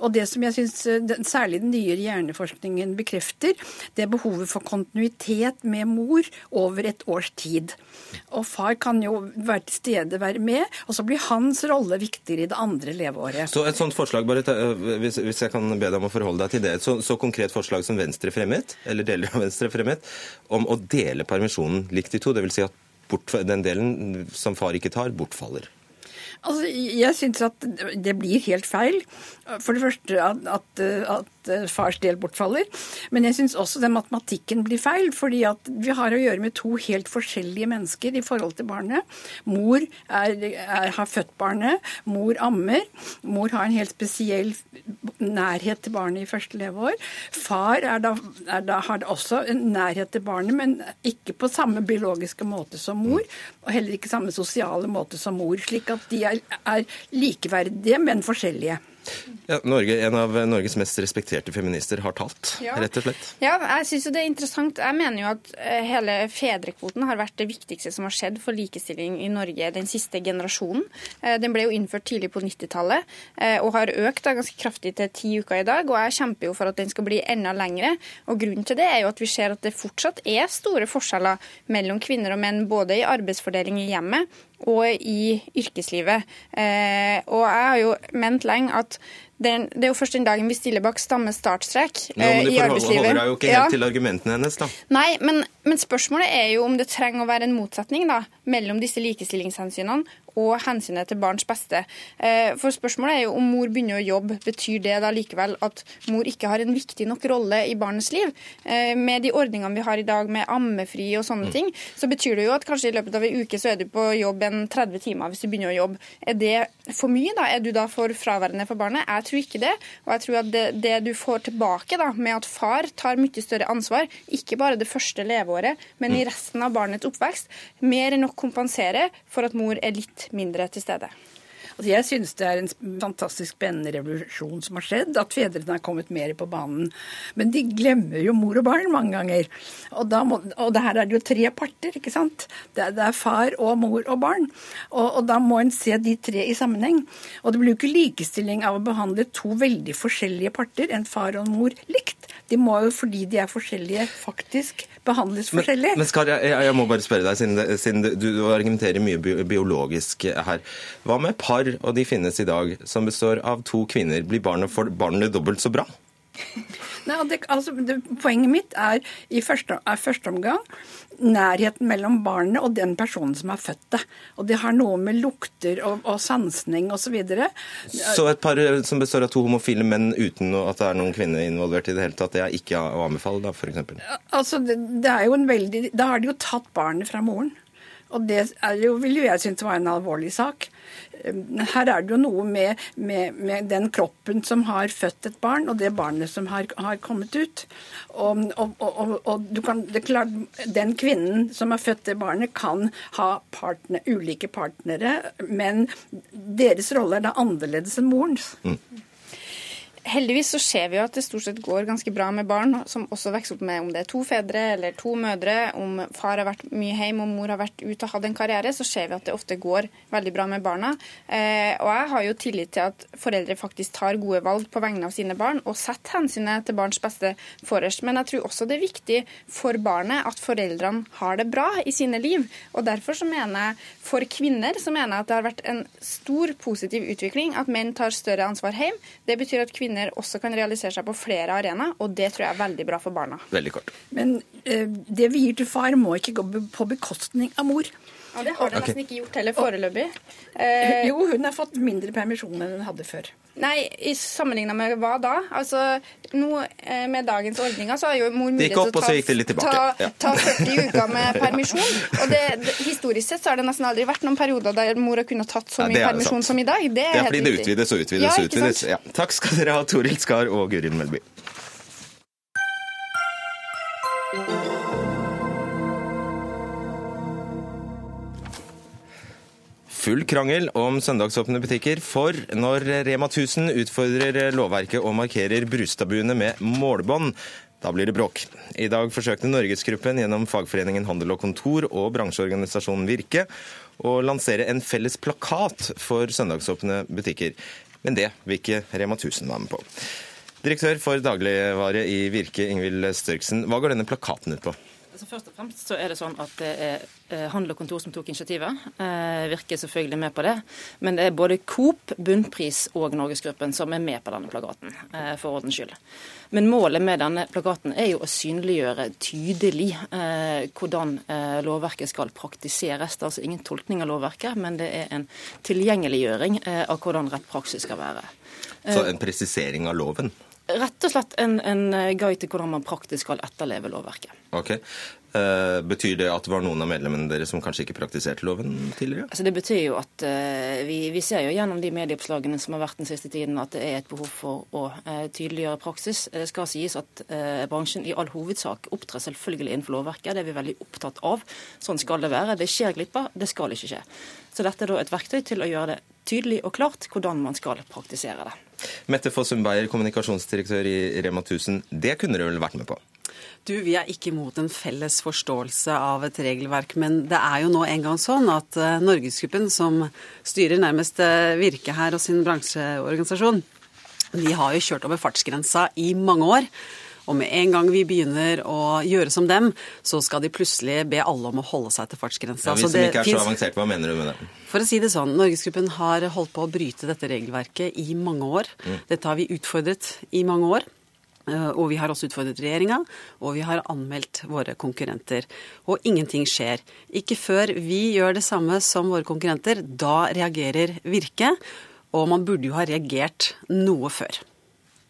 Og det som jeg syns særlig den nyere hjerneforskningen bekrefter, det er behovet for kontinuitet med mor over et års tid. Og far kan jo være til stede, være med, og så blir hans rolle viktigere i det andre leveåret. Så et sånt forslag, bare ta, hvis, hvis, jeg kan be deg om å forholde deg til det. Så, så, konkret forslag som Venstre fremmet, eller deler av Venstre fremmet, om å dele permisjonen likt i to. Dvs. Si at bort, den delen som far ikke tar, bortfaller. Altså, jeg syns at det blir helt feil. For det første at, at, at fars del bortfaller. Men jeg syns også den matematikken blir feil. fordi at vi har å gjøre med to helt forskjellige mennesker i forhold til barnet. Mor er, er, har født barnet, mor ammer. Mor har en helt spesiell nærhet til barnet i første leveår. Far da, da, har også en nærhet til barnet, men ikke på samme biologiske måte som mor. Og heller ikke samme sosiale måte som mor. Slik at de er, er likeverdige, men forskjellige. Ja, Norge, En av Norges mest respekterte feminister har talt, ja. rett og slett. Ja, jeg synes jo det er interessant. Jeg mener jo at eh, hele fedrekvoten har vært det viktigste som har skjedd for likestilling i Norge den siste generasjonen. Eh, den ble jo innført tidlig på 90-tallet eh, og har økt da ganske kraftig til ti uker i dag. Og jeg kjemper jo for at den skal bli enda lengre. Og grunnen til det er jo at vi ser at det fortsatt er store forskjeller mellom kvinner og menn, både i arbeidsfordeling i hjemmet og i yrkeslivet. og jeg har jo ment lenge at det er, det er, jo først den dagen vi stiller bak stamme startstrek no, eh, i arbeidslivet. Men du deg jo ikke helt ja. til argumentene hennes, da. Nei, men, men, spørsmålet er jo om det trenger å være en motsetning da, mellom disse likestillingshensynene og hensynet til barns beste. Eh, for spørsmålet er jo om mor begynner å jobbe, betyr det da likevel at mor ikke har en viktig nok rolle i barnets liv? Eh, med de ordningene vi har i dag med ammefri og sånne mm. ting, så betyr det jo at kanskje i løpet av en uke så er du på jobb en 30 timer hvis du begynner å jobbe. Er det for mye, da? Er du da for fraværende for barnet? Jeg tror ikke det. Og jeg tror at det, det du får tilbake da, med at far tar mye større ansvar, ikke bare det første leveåret, men i mm. resten av barnets oppvekst, mer enn nok kompensere for at mor er litt mindre til stede. Altså jeg synes det er en fantastisk spennende revolusjon som har skjedd, at fedrene har kommet mer på banen. Men de glemmer jo mor og barn mange ganger. Og, må, og det her er det jo tre parter, ikke sant. Det er, det er far og mor og barn. Og, og, da må en se de tre i sammenheng. Og det blir jo ikke likestilling av å behandle to veldig forskjellige parter, en far og en mor, likt. De må jo, fordi de er forskjellige, faktisk behandles forskjellig. Men, men Skar, jeg, jeg, må bare spørre deg, siden, siden du, du, argumenterer mye biologisk her. Hva med par, og de finnes i dag, som består av to kvinner? Blir barnet, for, barnet dobbelt så bra? Nei, det, altså, det, Poenget mitt er i første, er første omgang nærheten mellom barnet og den personen som har født det. Og det har noe med lukter og, og sansning osv. Så, videre. så et par eh, som består av to homofile menn uten at det er noen kvinner involvert i det hele tatt, det er ikke å anbefale, da, f.eks.? Altså, det, det er jo en veldig Da har de jo tatt barnet fra moren. Og det jo, vil jo jeg synes var en alvorlig sak. Her er det jo noe med, med, med, den kroppen som har født et barn, og det barnet som har, har kommet ut. Og, og, og, og kan, klart, den kvinnen som har født det barnet, kan ha partner, ulike partnere, men deres rolle er da annerledes enn morens. Mm. Heldigvis så ser vi jo at det stort sett går ganske bra med barn som også vokser opp med om det er to fedre eller to mødre, om far har vært mye hjemme og mor har vært ute og hatt en karriere, så ser vi at det ofte går veldig bra med barna. Eh, og jeg har jo tillit til at foreldre faktisk tar gode valg på vegne av sine barn og setter hensynet til barns beste forrest. Men jeg tror også det er viktig for barnet at foreldrene har det bra i sine liv. Og derfor så mener jeg for kvinner så mener jeg at det har vært en stor positiv utvikling at menn tar større ansvar hjemme. Det betyr at kvinner kvinner også kan realisere seg på flere arenaer, og det tror jeg er veldig bra for barna. Veldig kort. Men eh, det vi gir til far, må ikke gå på bekostning av mor. Og det har det nesten ikke gjort heller foreløpig. Eh, jo, hun har fått mindre permisjon enn hun hadde før. Nei, i sammenligna med hva da? Altså, nå eh, Med dagens ordninger så har jo mor mulighet til å ta, ta, ja. ta, 40 uker med permisjon. Og det, det, Historisk sett så har det nesten aldri vært noen perioder der mor har kunnet tatt så mye ja, permisjon som i dag. Det er, det er fordi det utvides og utvides og utvides. Ja. Takk skal dere ha, Toril Skar og Gurin Melby. Full krangel om søndagsåpne butikker, for når Rema 1000 utfordrer lovverket og markerer brustabuene med målbånd, da blir det bråk. I dag forsøkte Norgesgruppen gjennom fagforeningen Handel og Kontor og bransjeorganisasjonen Virke å lansere en felles plakat for søndagsåpne butikker. Men det vil ikke Rema 1000 være med på. Direktør for dagligvare i Virke, Ingvild Størksen. Hva går denne plakaten ut på? Altså først og fremst så er det sånn at det er eh, Handel og Kontor som tok initiativet. Eh, virker selvfølgelig med på det. Men det er både Coop, Bunnpris og Norgesgruppen som er med på denne plakaten, eh, for ordens skyld. Men målet med denne plakaten er jo å synliggjøre tydelig eh, hvordan eh, lovverket skal praktiseres. Det er altså ingen tolkning av lovverket, men det er en tilgjengeliggjøring eh, av hvordan rett praksis skal være. Så en presisering av loven? Rett og slett en, en guide til hvordan man praktisk skal etterleve lovverket. Ok. Uh, betyr det at det var noen av medlemmene deres som kanskje ikke praktiserte loven tidligere? Altså det betyr jo at uh, vi, vi, ser jo gjennom de medieoppslagene som har vært den siste tiden, at det er et behov for å uh, tydeliggjøre praksis. Det skal sies at bransjen i all hovedsak opptrer selvfølgelig innenfor lovverket. Det er vi veldig opptatt av. Sånn skal det være. Det skjer glipper, det skal ikke skje. Så dette er da et verktøy til å gjøre det tydelig og klart hvordan man skal praktisere det. Mette Fossum Beyer, kommunikasjonsdirektør i Rema 1000. Det kunne dere vel vært med på? Du, Vi er ikke imot en felles forståelse av et regelverk, men det er jo nå engang sånn at uh, Norgesgruppen, som styrer nærmest uh, Virke her og sin bransjeorganisasjon, de har jo kjørt over fartsgrensa i mange år. Og med en gang vi begynner å gjøre som dem, så skal de plutselig be alle om å holde seg til fartsgrensa. Ja, hvis de ikke er så avansert, hva mener du med det? For å si det sånn, Norgesgruppen har holdt på å bryte dette regelverket i mange år. Mm. Dette har vi utfordret i mange år. Eh, og vi har også utfordret regjeringa, og vi har anmeldt våre konkurrenter. Og ingenting skjer. Ikke før vi gjør det samme som våre konkurrenter. Da reagerer Virke. Og man burde jo ha reagert noe før.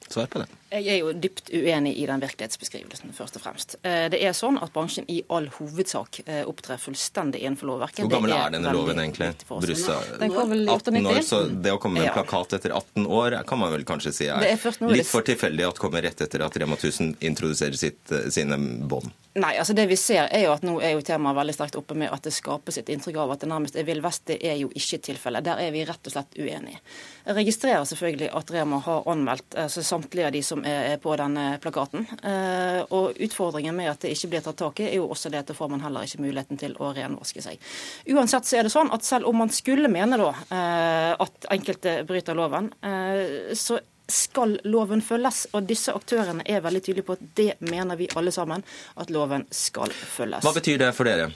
Svar på det. Jeg er jo dypt uenig i den virkelighetsbeskrivelsen, først og fremst. Eh, det er sånn at bransjen i all hovedsak eh, opptrer fullstendig innenfor lovverket. Hvor gammel er, er denne loven egentlig? Brussa, den kom vel 18 år, så det å komme med en plakat etter 18 år kan man vel kanskje si er, er litt for tilfeldig at kommer rett etter at Rema 1000 introduserer sitt, eh, sine bånd? Nei, altså det vi ser er jo at nå er jo temaet veldig sterkt oppe med at det skapes et inntrykk av at det nærmest er vill vest. Det er jo ikke tilfellet. Der er vi rett og slett uenige. Jeg registrerer selvfølgelig at Rema har anmeldt altså samtlige av de som er på denne plakaten. Eh, og Utfordringen med at det ikke blir tatt tak i, er jo også det at da får man heller ikke muligheten til å renvaske seg. Uansett så er det sånn at selv om man skulle mene da eh, at enkelte bryter loven, eh, så skal loven følges. Og disse aktørene er veldig tydelige på at det mener vi alle sammen, at loven skal følges. Hva betyr det for dere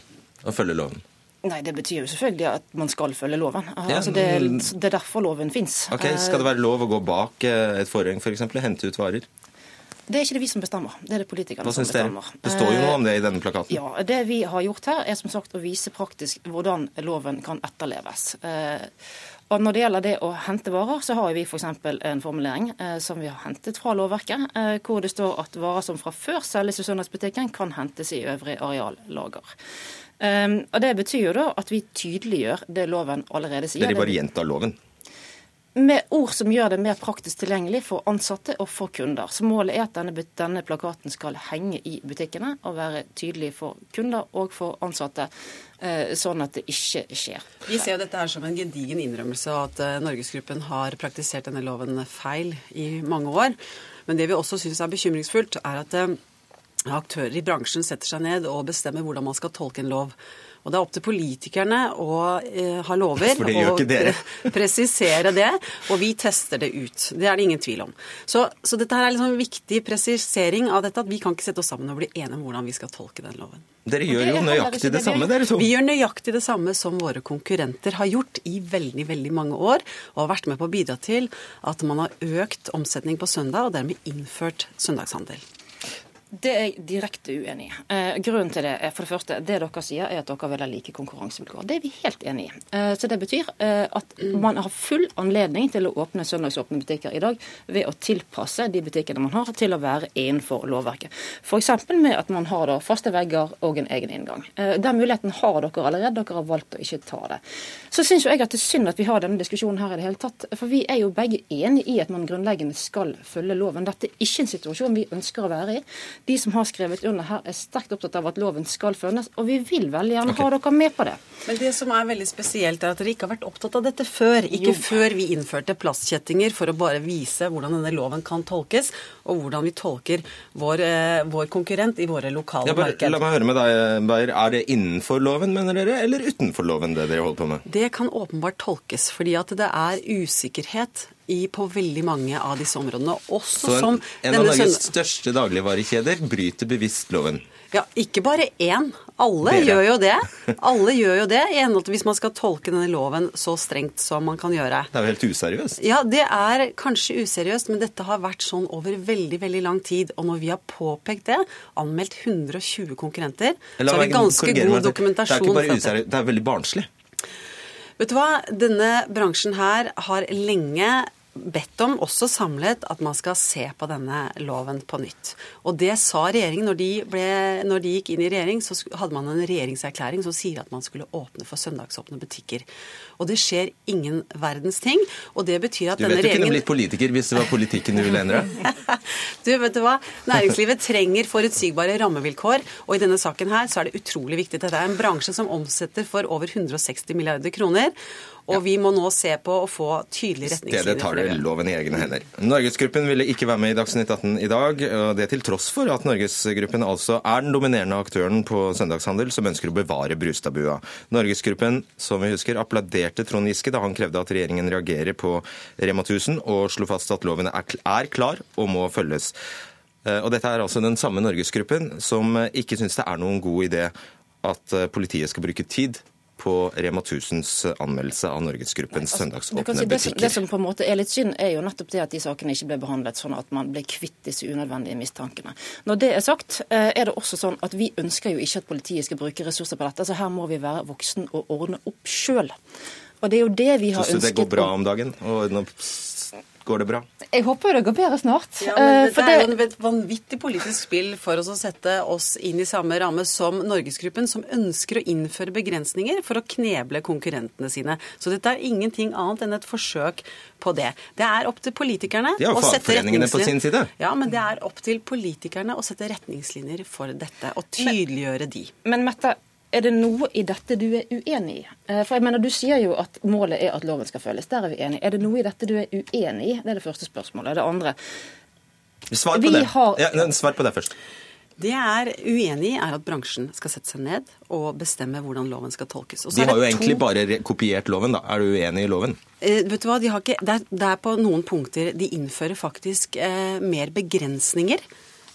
å følge loven? Nei, Det betyr jo selvfølgelig at man skal følge loven. Altså, det, det, er derfor loven fins. Okay, skal det være lov å gå bak et forheng f.eks. For hente ut varer? Det er ikke det vi som bestemmer, det er det politikerne som bestemmer. Det står jo noe om det i denne plakaten. Ja, Det vi har gjort her, er som sagt å vise praktisk hvordan loven kan etterleves. Eh, og Når det gjelder det å hente varer, så har vi f.eks. en formulering eh, som vi har hentet fra lovverket, eh, hvor det står at varer som fra før selges i søndagsbutikken, kan hentes i øvrig areallager. Um, og Det betyr jo da at vi tydeliggjør det loven allerede sier. Dere bare gjentar loven? med ord som gjør det mer praktisk tilgjengelig for ansatte og for kunder. Så Målet er at denne, denne, plakaten skal henge i butikkene og være tydelig for kunder og for ansatte, eh, sånn at det ikke skjer. Vi ser jo dette her som en gedigen innrømmelse av at eh, Norgesgruppen har praktisert denne loven feil i mange år. Men det vi også syns er bekymringsfullt, er at eh, aktører i bransjen setter seg ned og bestemmer hvordan man skal tolke en lov. Og det er opp til politikerne å eh, ha lover og presisere det. Og vi tester det ut. Det er det ingen tvil om. Så, så dette her er liksom en viktig presisering av dette, at vi kan ikke sette oss sammen og bli enige om hvordan vi skal tolke den loven. Dere gjør jo nøyaktig det samme, dere to. Vi gjør nøyaktig det samme som våre konkurrenter har gjort i veldig veldig mange år, og har vært med på å bidra til at man har økt omsetning på søndag, og dermed innført søndagshandel. Det er jeg direkte uenig i. Eh, grunnen til det er for det første, det dere sier er at dere vil ha like konkurransevilkår. Det er vi helt enig i. Eh, så Det betyr eh, at man har full anledning til å åpne søndagsåpne butikker i dag ved å tilpasse de butikkene man har til å være innenfor lovverket. F.eks. med at man har da faste vegger og en egen inngang. Eh, den muligheten har dere allerede, dere har valgt å ikke ta det. Så syns jeg at det er synd at vi har denne diskusjonen her i det hele tatt. For vi er jo begge enige i at man grunnleggende skal følge loven. Dette er ikke en situasjon vi ønsker å være i. De som har skrevet under her, er sterkt opptatt av at loven skal følges, og vi vil veldig gjerne okay. ha dere med på det. Men det som er veldig spesielt, er at dere ikke har vært opptatt av dette før. Ikke jo. før vi innførte plastkjettinger for å bare vise hvordan denne loven kan tolkes, og hvordan vi tolker vår, eh, vår konkurrent i våre lokale ja, marked. La meg høre med deg, Beyer. Er det innenfor loven, mener dere, eller utenfor loven, det dere holder på med? Det kan åpenbart tolkes, fordi at det er usikkerhet i, på veldig mange av disse områdene. Også Så en, en av Norges største dagligvarekjeder bryter bevisst loven? Ja, ikke bare én. Alle Dere. gjør jo det. Alle gjør jo det, i henhold til hvis man skal tolke denne loven så strengt som man kan gjøre. Det er jo helt useriøst? Ja, det er kanskje useriøst, men dette har vært sånn over veldig veldig lang tid. Og når vi har påpekt det, anmeldt 120 konkurrenter, så har vi ganske god dokumentasjon. Det er ikke bare useriøst, det er veldig barnslig. Vet du hva, denne bransjen her har lenge bedt om, også samlet, at man skal se på denne loven på nytt. Og det sa regjeringen. Når de, ble, når de, gikk inn i regjering, så hadde man en regjeringserklæring som sier at man skulle åpne for søndagsåpne butikker. Og det skjer ingen verdens ting. Og det betyr at denne regjeringen Du vet du kunne blitt politiker hvis det var politikken du ville endre? du, vet du hva. Næringslivet trenger forutsigbare rammevilkår. Og i denne saken her så er det utrolig viktig. Dette er en bransje som omsetter for over 160 milliarder kroner. Og vi må nå se på å få tydelige retningslinjer. Stedet tar det loven i egne hender. Norgesgruppen ville ikke være med i Dagsnytt 18 i dag. og Det til tross for at Norgesgruppen altså er den dominerende aktøren på søndagshandel som ønsker å bevare Brustadbua. Norgesgruppen, som vi husker, applauderte Trond Giske da han krevde at regjeringen reagerer på Rema 1000, og slo fast at loven er klar og må følges. Eh, og Dette er altså den samme Norgesgruppen som ikke syns det er noen god idé at eh, politiet skal bruke tid på Rema 1000s anmeldelse av Norgesgruppens altså, søndagsåpne si, butikker. Det som på en måte er litt synd, er jo nettopp det at de sakene ikke ble behandlet sånn at man ble kvitt disse unødvendige mistankene. Når det er sagt, eh, er det også sånn at vi ønsker jo ikke at politiet skal bruke ressurser på dette. så Her må vi være voksen og ordne opp sjøl. Og det er jo det vi har ønsket. Syns du det går bra om dagen? opp Går det bra? Jeg håper det går bedre snart. Ja, men eh, det, er jo et vanvittig politisk spill for oss å sette oss inn i samme ramme som Norgesgruppen, som ønsker å innføre begrensninger for å kneble konkurrentene sine. Så dette er ingenting annet enn et forsøk på det. Det er opp til politikerne å sette retningslinjer. Ja, men det er opp til politikerne å sette retningslinjer for dette, og tydeliggjøre de. Men Mette, er det noe i dette du er uenig i? Eh, for jeg mener, Du sier jo at målet er at loven skal følges. Der er vi enige. Er det noe i dette du er uenig i? Det er det første spørsmålet. Det andre Svar på, det. Har... Ja, svar på det først. Det jeg er uenig i, er at bransjen skal sette seg ned og bestemme hvordan loven skal tolkes. de har jo egentlig bare kopiert loven, da. Er du uenig i loven? Eh, vet du hva, de har ikke, det er, det er, på noen punkter de innfører faktisk eh, mer begrensninger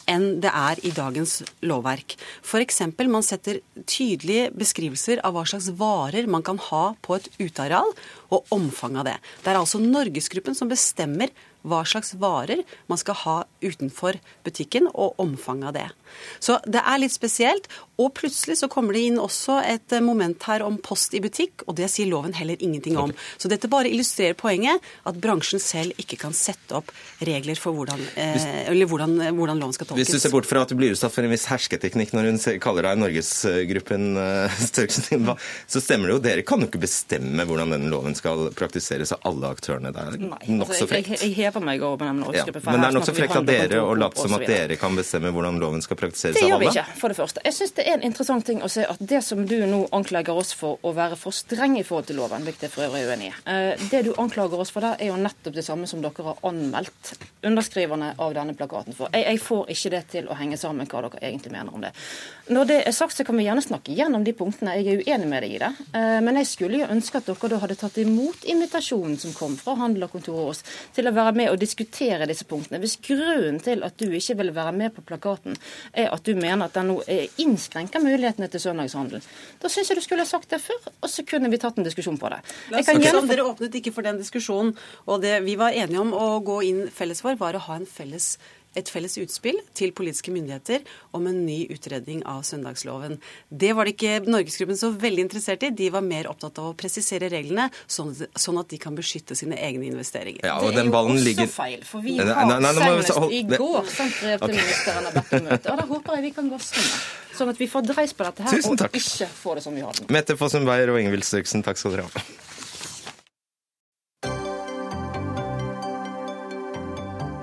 enn det er i dagens lovverk. F.eks. man setter tydelige beskrivelser av hva slags varer man kan ha på et uteareal, og omfanget av det. Det er altså Norgesgruppen som bestemmer hva slags varer man skal ha utenfor butikken, og omfanget av det. Så det er litt spesielt. Og plutselig så kommer det inn også et eh, moment her om post i butikk, og det sier loven heller ingenting om. Okay. Så dette bare illustrerer poenget at bransjen selv ikke kan sette opp regler for hvordan, eh, eller hvordan, hvordan, loven skal tolkes. Hvis du ser bort fra at du blir utsatt for en viss hersketeknikk når hun kaller deg Norgesgruppen, eh, så stemmer det jo. Dere kan jo ikke bestemme hvordan denne loven skal praktiseres av alle aktørene. Det er nokså altså, frekt. Jeg, meg å benevne den Norgesgruppen. Ja, men det er nokså frekt av dere å late som at dere kan bestemme hvordan loven skal praktiseres av alle? Det gjør vi ikke, for det første. Jeg synes det er en interessant ting å se at det som du nå anklager oss for å være for streng i forhold til loven, hvilket jeg for øvrig er uenig i, eh, det du anklager oss for der, er jo nettopp det samme som dere har anmeldt underskriverne av denne plakaten for. Jeg, jeg får ikke det til å henge sammen hva dere egentlig mener om det. Når det er sagt, så kan vi gjerne snakke gjennom de punktene. Jeg er uenig med deg i det. Eh, men jeg skulle jo ønske at dere da hadde tatt imot invitasjonen som kom fra Handel og Kontor hos til å være med og diskutere disse punktene. Hvis grunnen til at du ikke ville være med på plakaten, er at du mener at den nå innskrenker mulighetene til søndagshandel, da syns jeg du skulle ha sagt det før, og så kunne vi tatt en diskusjon på det. Jeg kan okay. Dere åpnet ikke for den diskusjonen, og det vi var enige om å gå inn felles for, var å ha en felles et felles utspill til politiske myndigheter om en ny utredning av søndagsloven. Det var det ikke Norgesgruppen så veldig interessert i. De var mer opptatt av å presisere reglene, sånn at, sånn at de kan beskytte sine egne investeringer. Ja, og den ballen. Det er jo også feil, for vi har nei, senest hold- i går sendt brev til Ok. ministeren av dette om møte. Og da håper jeg vi kan gå sammen, sånn at vi får dreis på dette her og ikke får det som vi har det nå. Mette Fossum Beyer og Ingvild Støksen, takk skal dere ha.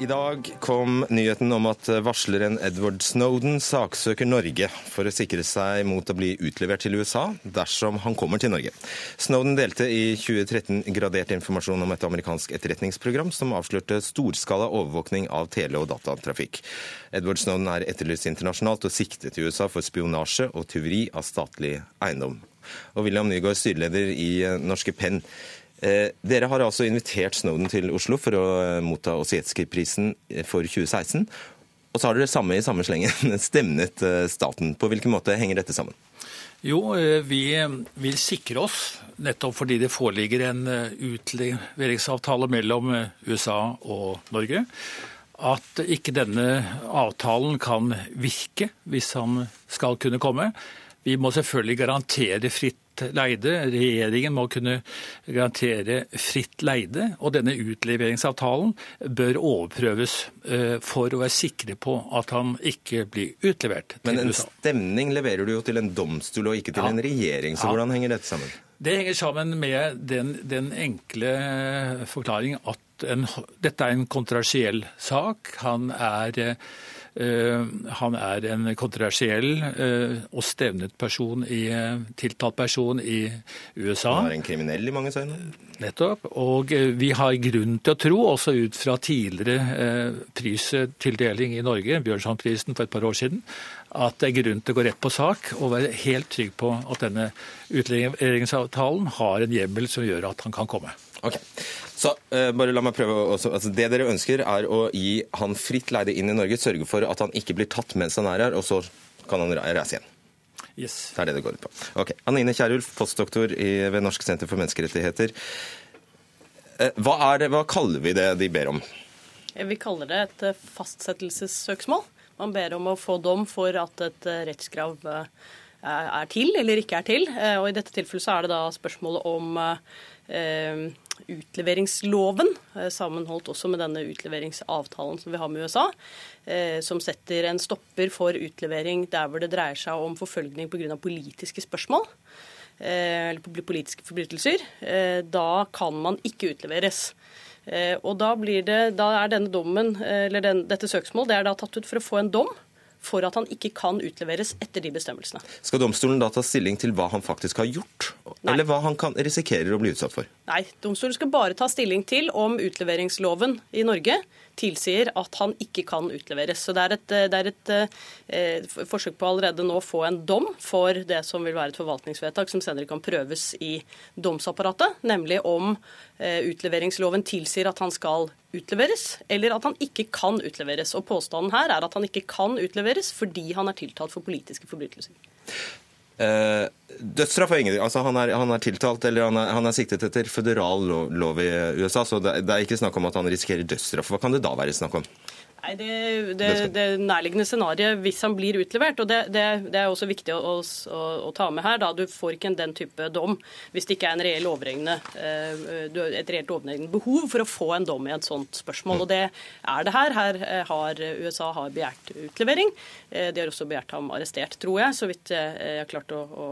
I dag kom nyheten om at varsleren Edward Snowden saksøker Norge for å sikre seg mot å bli utlevert til USA dersom han kommer til Norge. Snowden delte i 2013 gradert informasjon om et amerikansk etterretningsprogram som avslørte storskala overvåkning av tele- og datatrafikk. Edward Snowden er etterlyst internasjonalt og siktet i USA for spionasje og tyveri av statlig eiendom. Og William Nygaard, styreleder i eh, Norske Penn. Eh, dere har altså invitert Snowden til Oslo for å eh, motta Osietzky-prisen for 2016. Og så har dere samme i samme slengen stemnet eh, staten. På hvilken måte henger dette sammen? Jo, eh, vi vil sikre oss, nettopp fordi det foreligger en eh, utleveringsavtale mellom eh, USA og Norge, at ikke denne avtalen kan virke hvis han skal kunne komme. Vi må selvfølgelig garantere fritt leide. Regjeringen må kunne garantere fritt leide. Og denne utleveringsavtalen bør overprøves eh, for å være sikre på at han ikke blir utlevert Men en stemning leverer du jo til en domstol og ikke til Ja. en regjering, så Ja. hvordan henger dette sammen? Det henger sammen med den, den enkle forklaring at en, dette er en kontroversiell sak. Han er, eh, han er en kontroversiell eh, og stevnet person i, eh, tiltalt person i USA. Han er en kriminell i mange øyne. Nettopp. Og eh, vi har grunn til å tro, også ut fra tidligere eh, pristildeling i Norge, Bjørnsonprisen for et par år siden, at det er grunn til å gå rett på sak og være helt trygg på at denne utleveringsavtalen har en hjemmel som gjør at han kan komme. Ok, så uh, bare la meg prøve også, altså Det dere ønsker, er å gi han fritt leide inn i Norge, sørge for at han ikke blir tatt mens han er her, og så kan han reise igjen. Yes. Det er det det går ut på. Ok, Anine Kierulf, postdoktor i, ved Norsk senter for menneskerettigheter. Uh, Hva, er det, hva kaller vi det de ber om? Vi kaller det et eh, fastsettelsessøksmål. Man ber om å få dom for at et eh, rettskrav eh, er til eller ikke er til. Eh, Og I dette tilfellet så er det da spørsmålet om eh, utleveringsloven, eh, sammenholdt også med denne utleveringsavtalen som vi har med USA, eh, som setter en stopper for utlevering der hvor det dreier seg om forfølgning pga. politiske spørsmål eh, eller politiske forbrytelser, da kan man ikke utleveres. Og da, blir det, da er denne dommen, eller den, dette søksmålet, det er da tatt ut for å få en dom for at han ikke kan utleveres etter de bestemmelsene. Skal domstolen da ta stilling til hva han faktisk har gjort, eller hva han kan, risikerer å bli utsatt for? Nei, domstolen skal bare ta stilling til om utleveringsloven i Norge tilsier at han ikke kan utleveres. Så det er et, det er et eh, forsøk på allerede nå å få en dom for det som vil være et forvaltningsvedtak som senere kan prøves i domsapparatet, nemlig om eh, utleveringsloven tilsier at han skal utleveres, eller at han ikke kan utleveres. Og påstanden her er at han ikke kan utleveres fordi han er tiltalt for politiske forbrytelser. Eh, dødsstraff er ingenting. Altså, han, er, han er tiltalt eller han er, han er siktet etter føderal lov, i USA, så det, det er ikke snakk om at han risikerer dødsstraff. Hva kan det da være snakk om? Nei, Det, det, det nærliggende scenarioet hvis han blir utlevert, og det, det, er også viktig å, å, å ta med her, da du får ikke en den type dom hvis det ikke er en reell eh, et reelt overregnende behov for å få en dom i et sånt spørsmål. Og det er det her. Her eh, har USA har begjært utlevering. Eh, De har også begjært ham arrestert, tror jeg, så vidt jeg har klart å, å,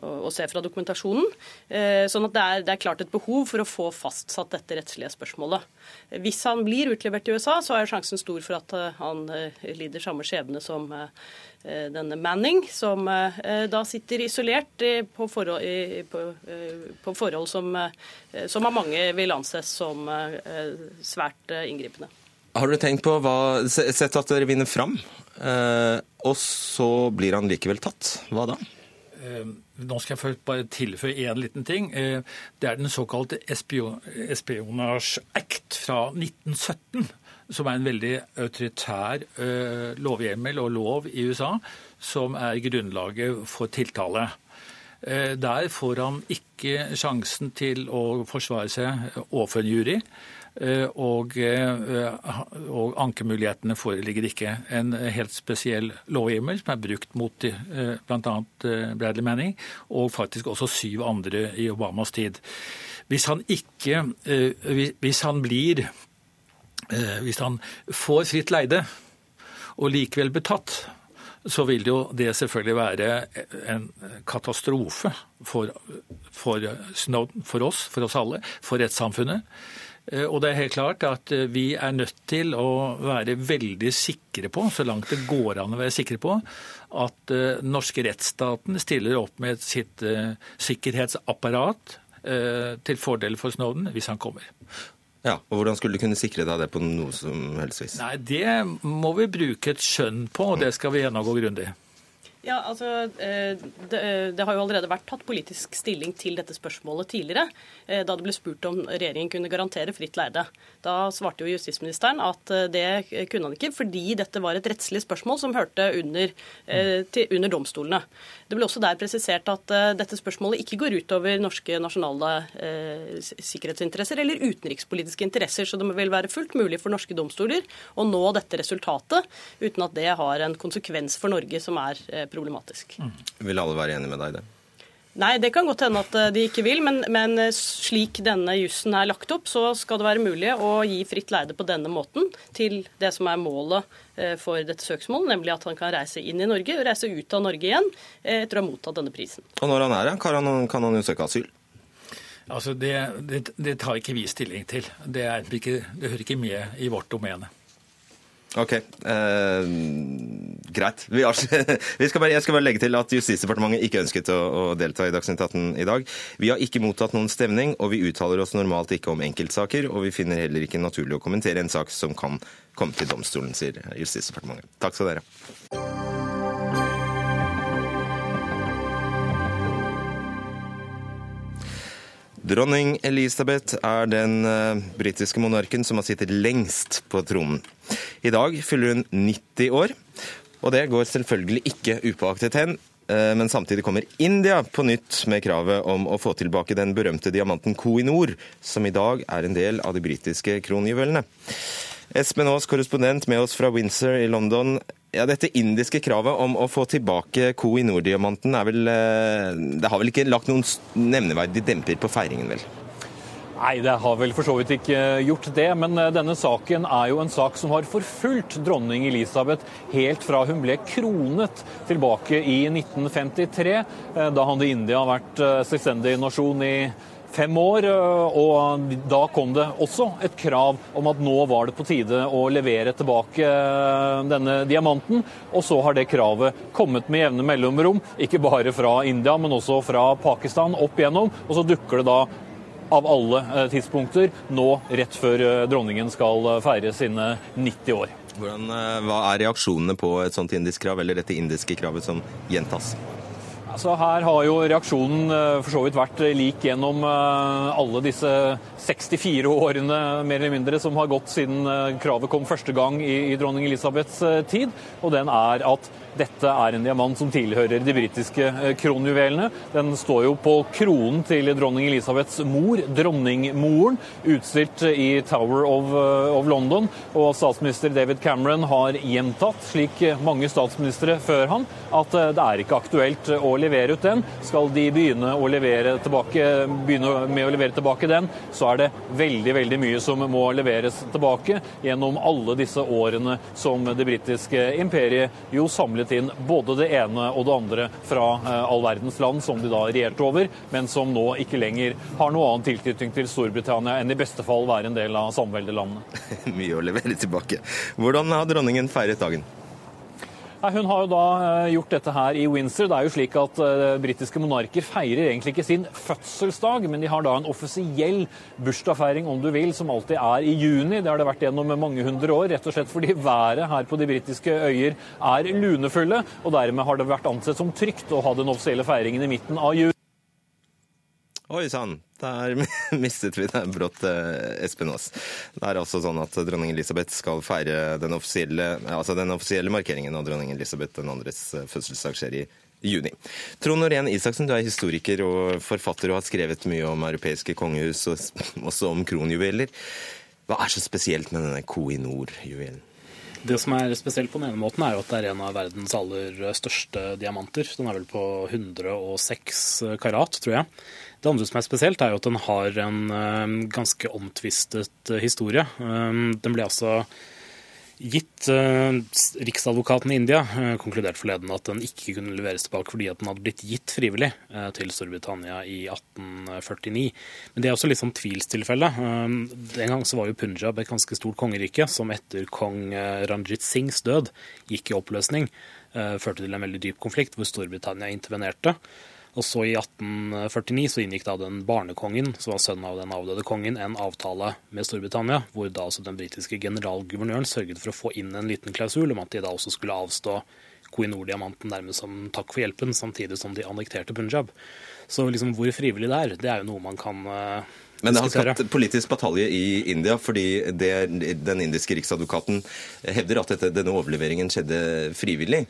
å, se fra dokumentasjonen. Eh, Sånn at det er, det er klart et behov for å få fastsatt dette rettslige spørsmålet. Hvis han blir utlevert til USA, så er sjansen stor for at eh, han eh, lider samme skjebne som denne Manning, som da sitter isolert på forhold, på, på forhold som, som av mange vil anses som svært inngripende. Har dere tenkt på hva Sett at dere vinner fram, og så blir han likevel tatt. Hva da? Eh, Nå skal jeg først bare tilføye én liten ting. Eh, Det er den såkalte Espionage Act fra 1917 som er en veldig autoritær uh, lovhjemmel og lov i USA, som er grunnlaget for tiltale. Der får han ikke sjansen til å forsvare seg overfor en jury. Uh, og, og, ankemulighetene foreligger ikke. En helt spesiell lovhjemmel som er brukt mot bl.a. Bradley Manning, og faktisk også syv andre i Obamas tid. Hvis han ikke Hvis han blir Eh, hvis han får fritt leide og likevel betatt, så vil jo det selvfølgelig være en katastrofe for, for Snowden, for oss, for oss alle, for rettssamfunnet. Eh, og det er helt klart at eh, vi er nødt til å være veldig sikre på, så langt det går an å være sikre på, at den norske rettsstaten stiller opp med sitt sikkerhetsapparat til fordel for Snowden hvis han kommer. Ja, og Hvordan skulle du kunne sikre deg det på noe som helst vis? Nei, Det må vi bruke et skjønn på, og det skal vi gjennomgå grundig. Ja, altså, eh, det, det, har jo allerede vært tatt politisk stilling til dette spørsmålet tidligere, eh, da det ble spurt om regjeringen kunne garantere fritt leide. Da svarte jo justisministeren at eh, det kunne han ikke, fordi dette var et rettslig spørsmål som hørte under, til, under domstolene. Det ble også der presisert at dette spørsmålet ikke går utover norske nasjonale eh, sikkerhetsinteresser eller utenrikspolitiske interesser, så det vil være fullt mulig for norske domstoler å nå dette resultatet uten at det har en konsekvens for Norge som er eh, problematisk. Mm. Vil alle være enige med deg i det? Nei, det kan godt hende at eh, de ikke vil, men, men eh, slik denne jussen er lagt opp, så skal det være mulig å gi fritt leide på denne måten til det som er målet eh, for dette søksmålet, nemlig at han kan reise inn i Norge og reise ut av Norge igjen etter å ha mottatt denne prisen. Og når han er her, kan han, kan han jo søke asyl? Altså, det, det, det, tar ikke vi stilling til. Det, ikke, det hører ikke med i vårt domene. Ok, eh, greit. Vi, vi skal bare, jeg skal bare legge til at Justisdepartementet ikke ønsket å, å delta i Dagsnytt 18 i dag. Vi har ikke mottatt noen stemning, og vi uttaler oss normalt ikke om enkeltsaker. Og vi finner heller ikke naturlig å kommentere en sak som kan komme til domstolen, sier Justisdepartementet. Takk skal dere Dronning Elisabeth er den uh, britiske monarken som har sittet lengst på tronen. I dag fyller hun 90 år, og det går selvfølgelig ikke upåaktet hen. Uh, men samtidig kommer India på nytt med kravet om å få tilbake den berømte diamanten Koh-i-Noor, som i dag er en del av de britiske kronjuvelene. Espen Aas, korrespondent med oss fra Windsor i London. Ja, Dette indiske kravet om å få tilbake Koh i Nord-diamanten er vel eh, Det har vel ikke lagt noen nevneverdig demper på feiringen, vel? Nei, det har vel for så vidt ikke gjort det. Men eh, denne saken er jo en sak som har forfulgt dronning Elisabeth helt fra hun ble kronet tilbake i 1953. Eh, da hadde India vært selvstendig nasjon i fem år. Eh, og da kom det også et krav om at nå var det på tide å levere tilbake eh, denne diamanten. Og så har det kravet kommet med jevne mellomrom, ikke bare fra India, men også fra Pakistan opp igjennom. Og så dukker det da av alle eh, tidspunkter nå rett før dronningen skal feire sine 90 år. Hvordan, hva er reaksjonene på et sånt indisk krav, eller dette indiske kravet som gjentas? Altså her har jo reaksjonen eh, for så vidt vært lik gjennom eh, alle disse 64 årene mer eller mindre som har gått siden eh, kravet kom første gang i, i dronning Elisabeths tid. Og den er at dette er en diamant som tilhører de britiske eh, kronjuvelene. Den står jo på kronen til dronning Elisabeths mor, dronningmoren, utstilt i Tower of, eh, of, London. Og statsminister David Cameron har gjentatt, slik mange statsministre før han, at eh, det er ikke aktuelt å levere ut den. Skal de begynne, å levere tilbake, begynne med å levere tilbake den, så er det veldig, veldig mye som må leveres tilbake gjennom alle disse årene som det britiske imperiet jo samlet samlet inn både det ene og det andre fra eh, all verdens land som de da regjerte over, men som nå ikke lenger har noe annen tilknytning til Storbritannia enn i beste fall være en del av samveldelandene. Mye å levere tilbake. Hvordan har dronningen feiret dagen? Hun har jo da eh, gjort dette her i Windsor. Det er jo slik at uh, Britiske monarker feirer egentlig ikke sin fødselsdag, men de har da en offisiell bursdagsfeiring om du vil, som alltid er i juni. Det har det vært gjennom mange hundre år, rett og slett fordi været her på de britiske øyer er lunefulle. Og dermed har det vært ansett som trygt å ha den offisielle feiringen i midten av juni. Oi sann, der mistet vi deg brått, eh, Espen Aas. Det er altså sånn at dronning Elisabeth skal feire den offisielle, altså den offisielle markeringen av dronning Elisabeth den andres eh, fødselsdag skjer i juni. Trond Norén Isaksen, du er historiker og forfatter og har skrevet mye om europeiske kongehus og også om kronjuveler. Hva er så spesielt med denne Koh-i-Nor-juvelen? Det som er spesielt på den ene måten, er jo at det er en av verdens aller største diamanter. Den er vel på 106 karat, tror jeg. Det andre som er spesielt, er jo at den har en uh, ganske omtvistet uh, historie. Um, den ble altså gitt Riksadvokaten i India konkludert forleden at den ikke kunne leveres tilbake fordi at den hadde blitt gitt frivillig til Storbritannia i 1849. Men det er også litt sånn tvilstilfelle. Den gang så var jo Punjab et ganske stort kongerike som etter kong Ranjit Singhs død gikk i oppløsning. Førte til en veldig dyp konflikt hvor Storbritannia intervenerte. Og så I 1849 så inngikk da den barnekongen, som var sønnen av den avdøde kongen, en avtale med Storbritannia, hvor da altså den britiske generalguvernøren sørget for å få inn en liten klausul om at de da også skulle avstå Koh-i-Noor-diamanten nærmest som takk for hjelpen, samtidig som de annekterte Punjab. Så liksom hvor frivillig det er, det er jo noe man kan uh, men det har skapt politisk batalje i India, fordi det, den indiske riksadvokaten hevder at dette, denne overleveringen skjedde frivillig.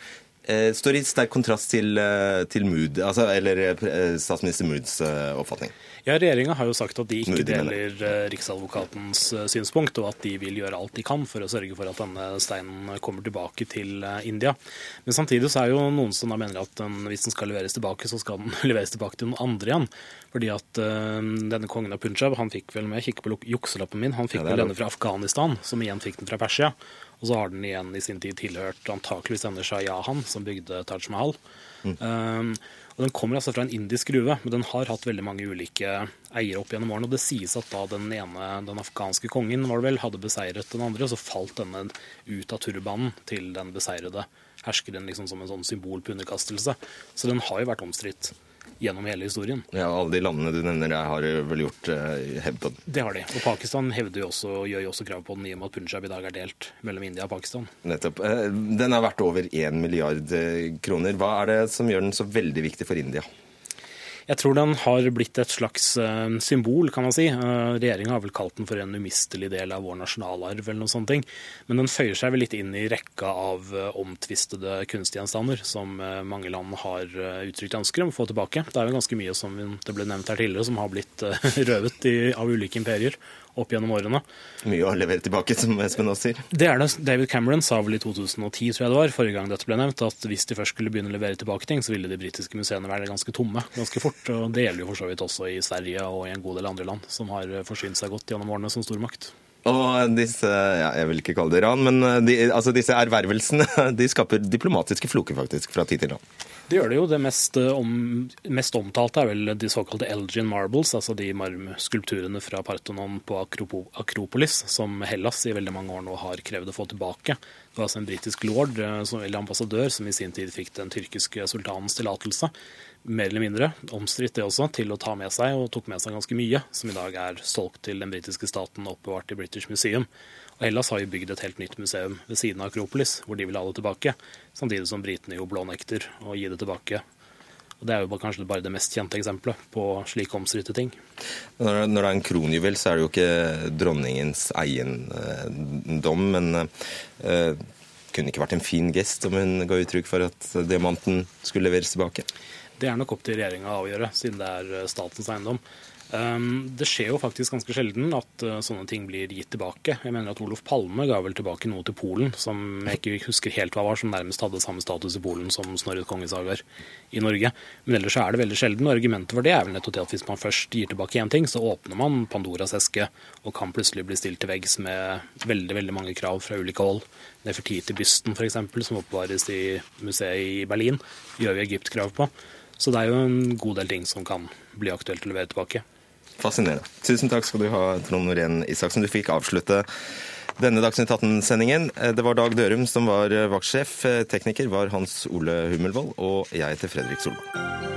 Eh, står i sterk kontrast til, eh, til Mood, altså, eller eh, statsminister Moods oppfatning. Ja, Regjeringa har jo sagt at de ikke deler Riksadvokatens synspunkt, og at de vil gjøre alt de kan for å sørge for at denne steinen kommer tilbake til India. Men samtidig så er jo noen som da mener at den, hvis den skal leveres tilbake, så skal den leveres tilbake til noen andre igjen. Fordi at denne kongen av Punjab, han fikk vel med, kikk på jukselappen min, han fikk ja, vel denne fra Afghanistan, som igjen fikk den fra Persia. Og så har den igjen i sin tid tilhørt antakeligvis denne Shah Jahan, som bygde Taj Mahal. Mm. Um, og Den kommer altså fra en indisk gruve, men den har hatt veldig mange ulike eiere opp gjennom årene. og Det sies at da den ene, den afghanske kongen var det vel, hadde beseiret den andre, så falt denne ut av turbanen til den beseirede herskeren liksom som en sånn symbol på underkastelse. Så den har jo vært omstridt gjennom hele historien. Ja, Alle de landene du nevner der har vel gjort eh, hevd på den? Det har de. Og Pakistan jo også, gjør jo også krav på den i og med at Punjab i dag er delt mellom India og Pakistan. Nettopp. Eh, den er verdt over 1 milliard eh, kroner. Hva er det som gjør den så veldig viktig for India? Jeg tror den har blitt et slags uh, symbol, kan man si. Uh, Regjeringa har vel kalt den for en umistelig del av vår nasjonalarv, eller noen sånne ting. Men den føyer seg vel litt inn i rekka av uh, omtvistede kunstgjenstander som mange land har uttrykt ønsker om å få tilbake. Det er jo ganske mye som det ble nevnt her tidligere, som har blitt røvet av ulike imperier opp gjennom årene. Mye å levere tilbake, som Espen Aas sier. Det er det. David Cameron sa vel i 2010, tror jeg det var, forrige gang dette ble nevnt, at hvis de først skulle begynne å levere tilbake ting, så ville de britiske museene være ganske tomme ganske fort. Og det gjelder jo for så vidt også i Sverige og i en god del andre land, som har forsynt seg godt gjennom årene som stormakt. Og disse ja, jeg vil ikke kalle det ran, men de, altså disse ervervelsene de skaper diplomatiske floker faktisk fra tid til annen. Det gjør det jo. Det mest, eh, om, mest omtalte er vel de såkalte Elgin Marbles, altså de marmskulpturene fra Parthenon på Akropolis, som Hellas i veldig mange år nå har krevd å få tilbake. Det var altså en britisk lord, eh, eller ambassadør, som i sin tid fikk den tyrkiske sultanens tillatelse, mer eller mindre, omstridt det også, til å ta med seg, og tok med seg ganske mye, som i dag er solgt til den britiske staten og oppbevart i British Museum. Og Hellas har jo bygd et helt nytt museum ved siden av Akropolis, hvor de vil ha det tilbake. Samtidig som britene jo blånekter å gi det tilbake. Og Det er jo kanskje bare det mest kjente eksempelet på slike omstridte ting. Når det er en kronjuvel, så er det jo ikke dronningens eiendom, men uh, kunne ikke vært en fin gest om hun ga uttrykk for at diamanten skulle leveres tilbake? Det er nok opp til regjeringa å avgjøre, siden det er eh, statens eiendom. Ehm, det skjer jo faktisk ganske sjelden at eh, sånne ting blir gitt tilbake. Jeg mener at Olof Palme ga vel tilbake noe til Polen som jeg ikke husker helt hva var, som nærmest hadde samme status i Polen som Snorre kongesagaer i Norge. Men ellers er det veldig sjelden. og Argumentet for det er vel nettopp det at hvis man først gir tilbake én ting, så åpner man Pandoras eske og kan plutselig bli stilt til veggs med veldig veldig mange krav fra ulike hold. Nefertiti-bysten f.eks., som oppbevares i museet i Berlin, gjør vi Egypt krav på. Så det er jo en god del ting som kan bli aktuelt å levere tilbake. Fascinerende. Tusen takk skal du ha, Trond Norén Isaksen. Du fikk avslutte denne Dagsnytt 18-sendingen. Det var Dag Dørum som var vaktsjef. Tekniker var Hans Ole Hummelvold, og jeg heter Fredrik Solvang.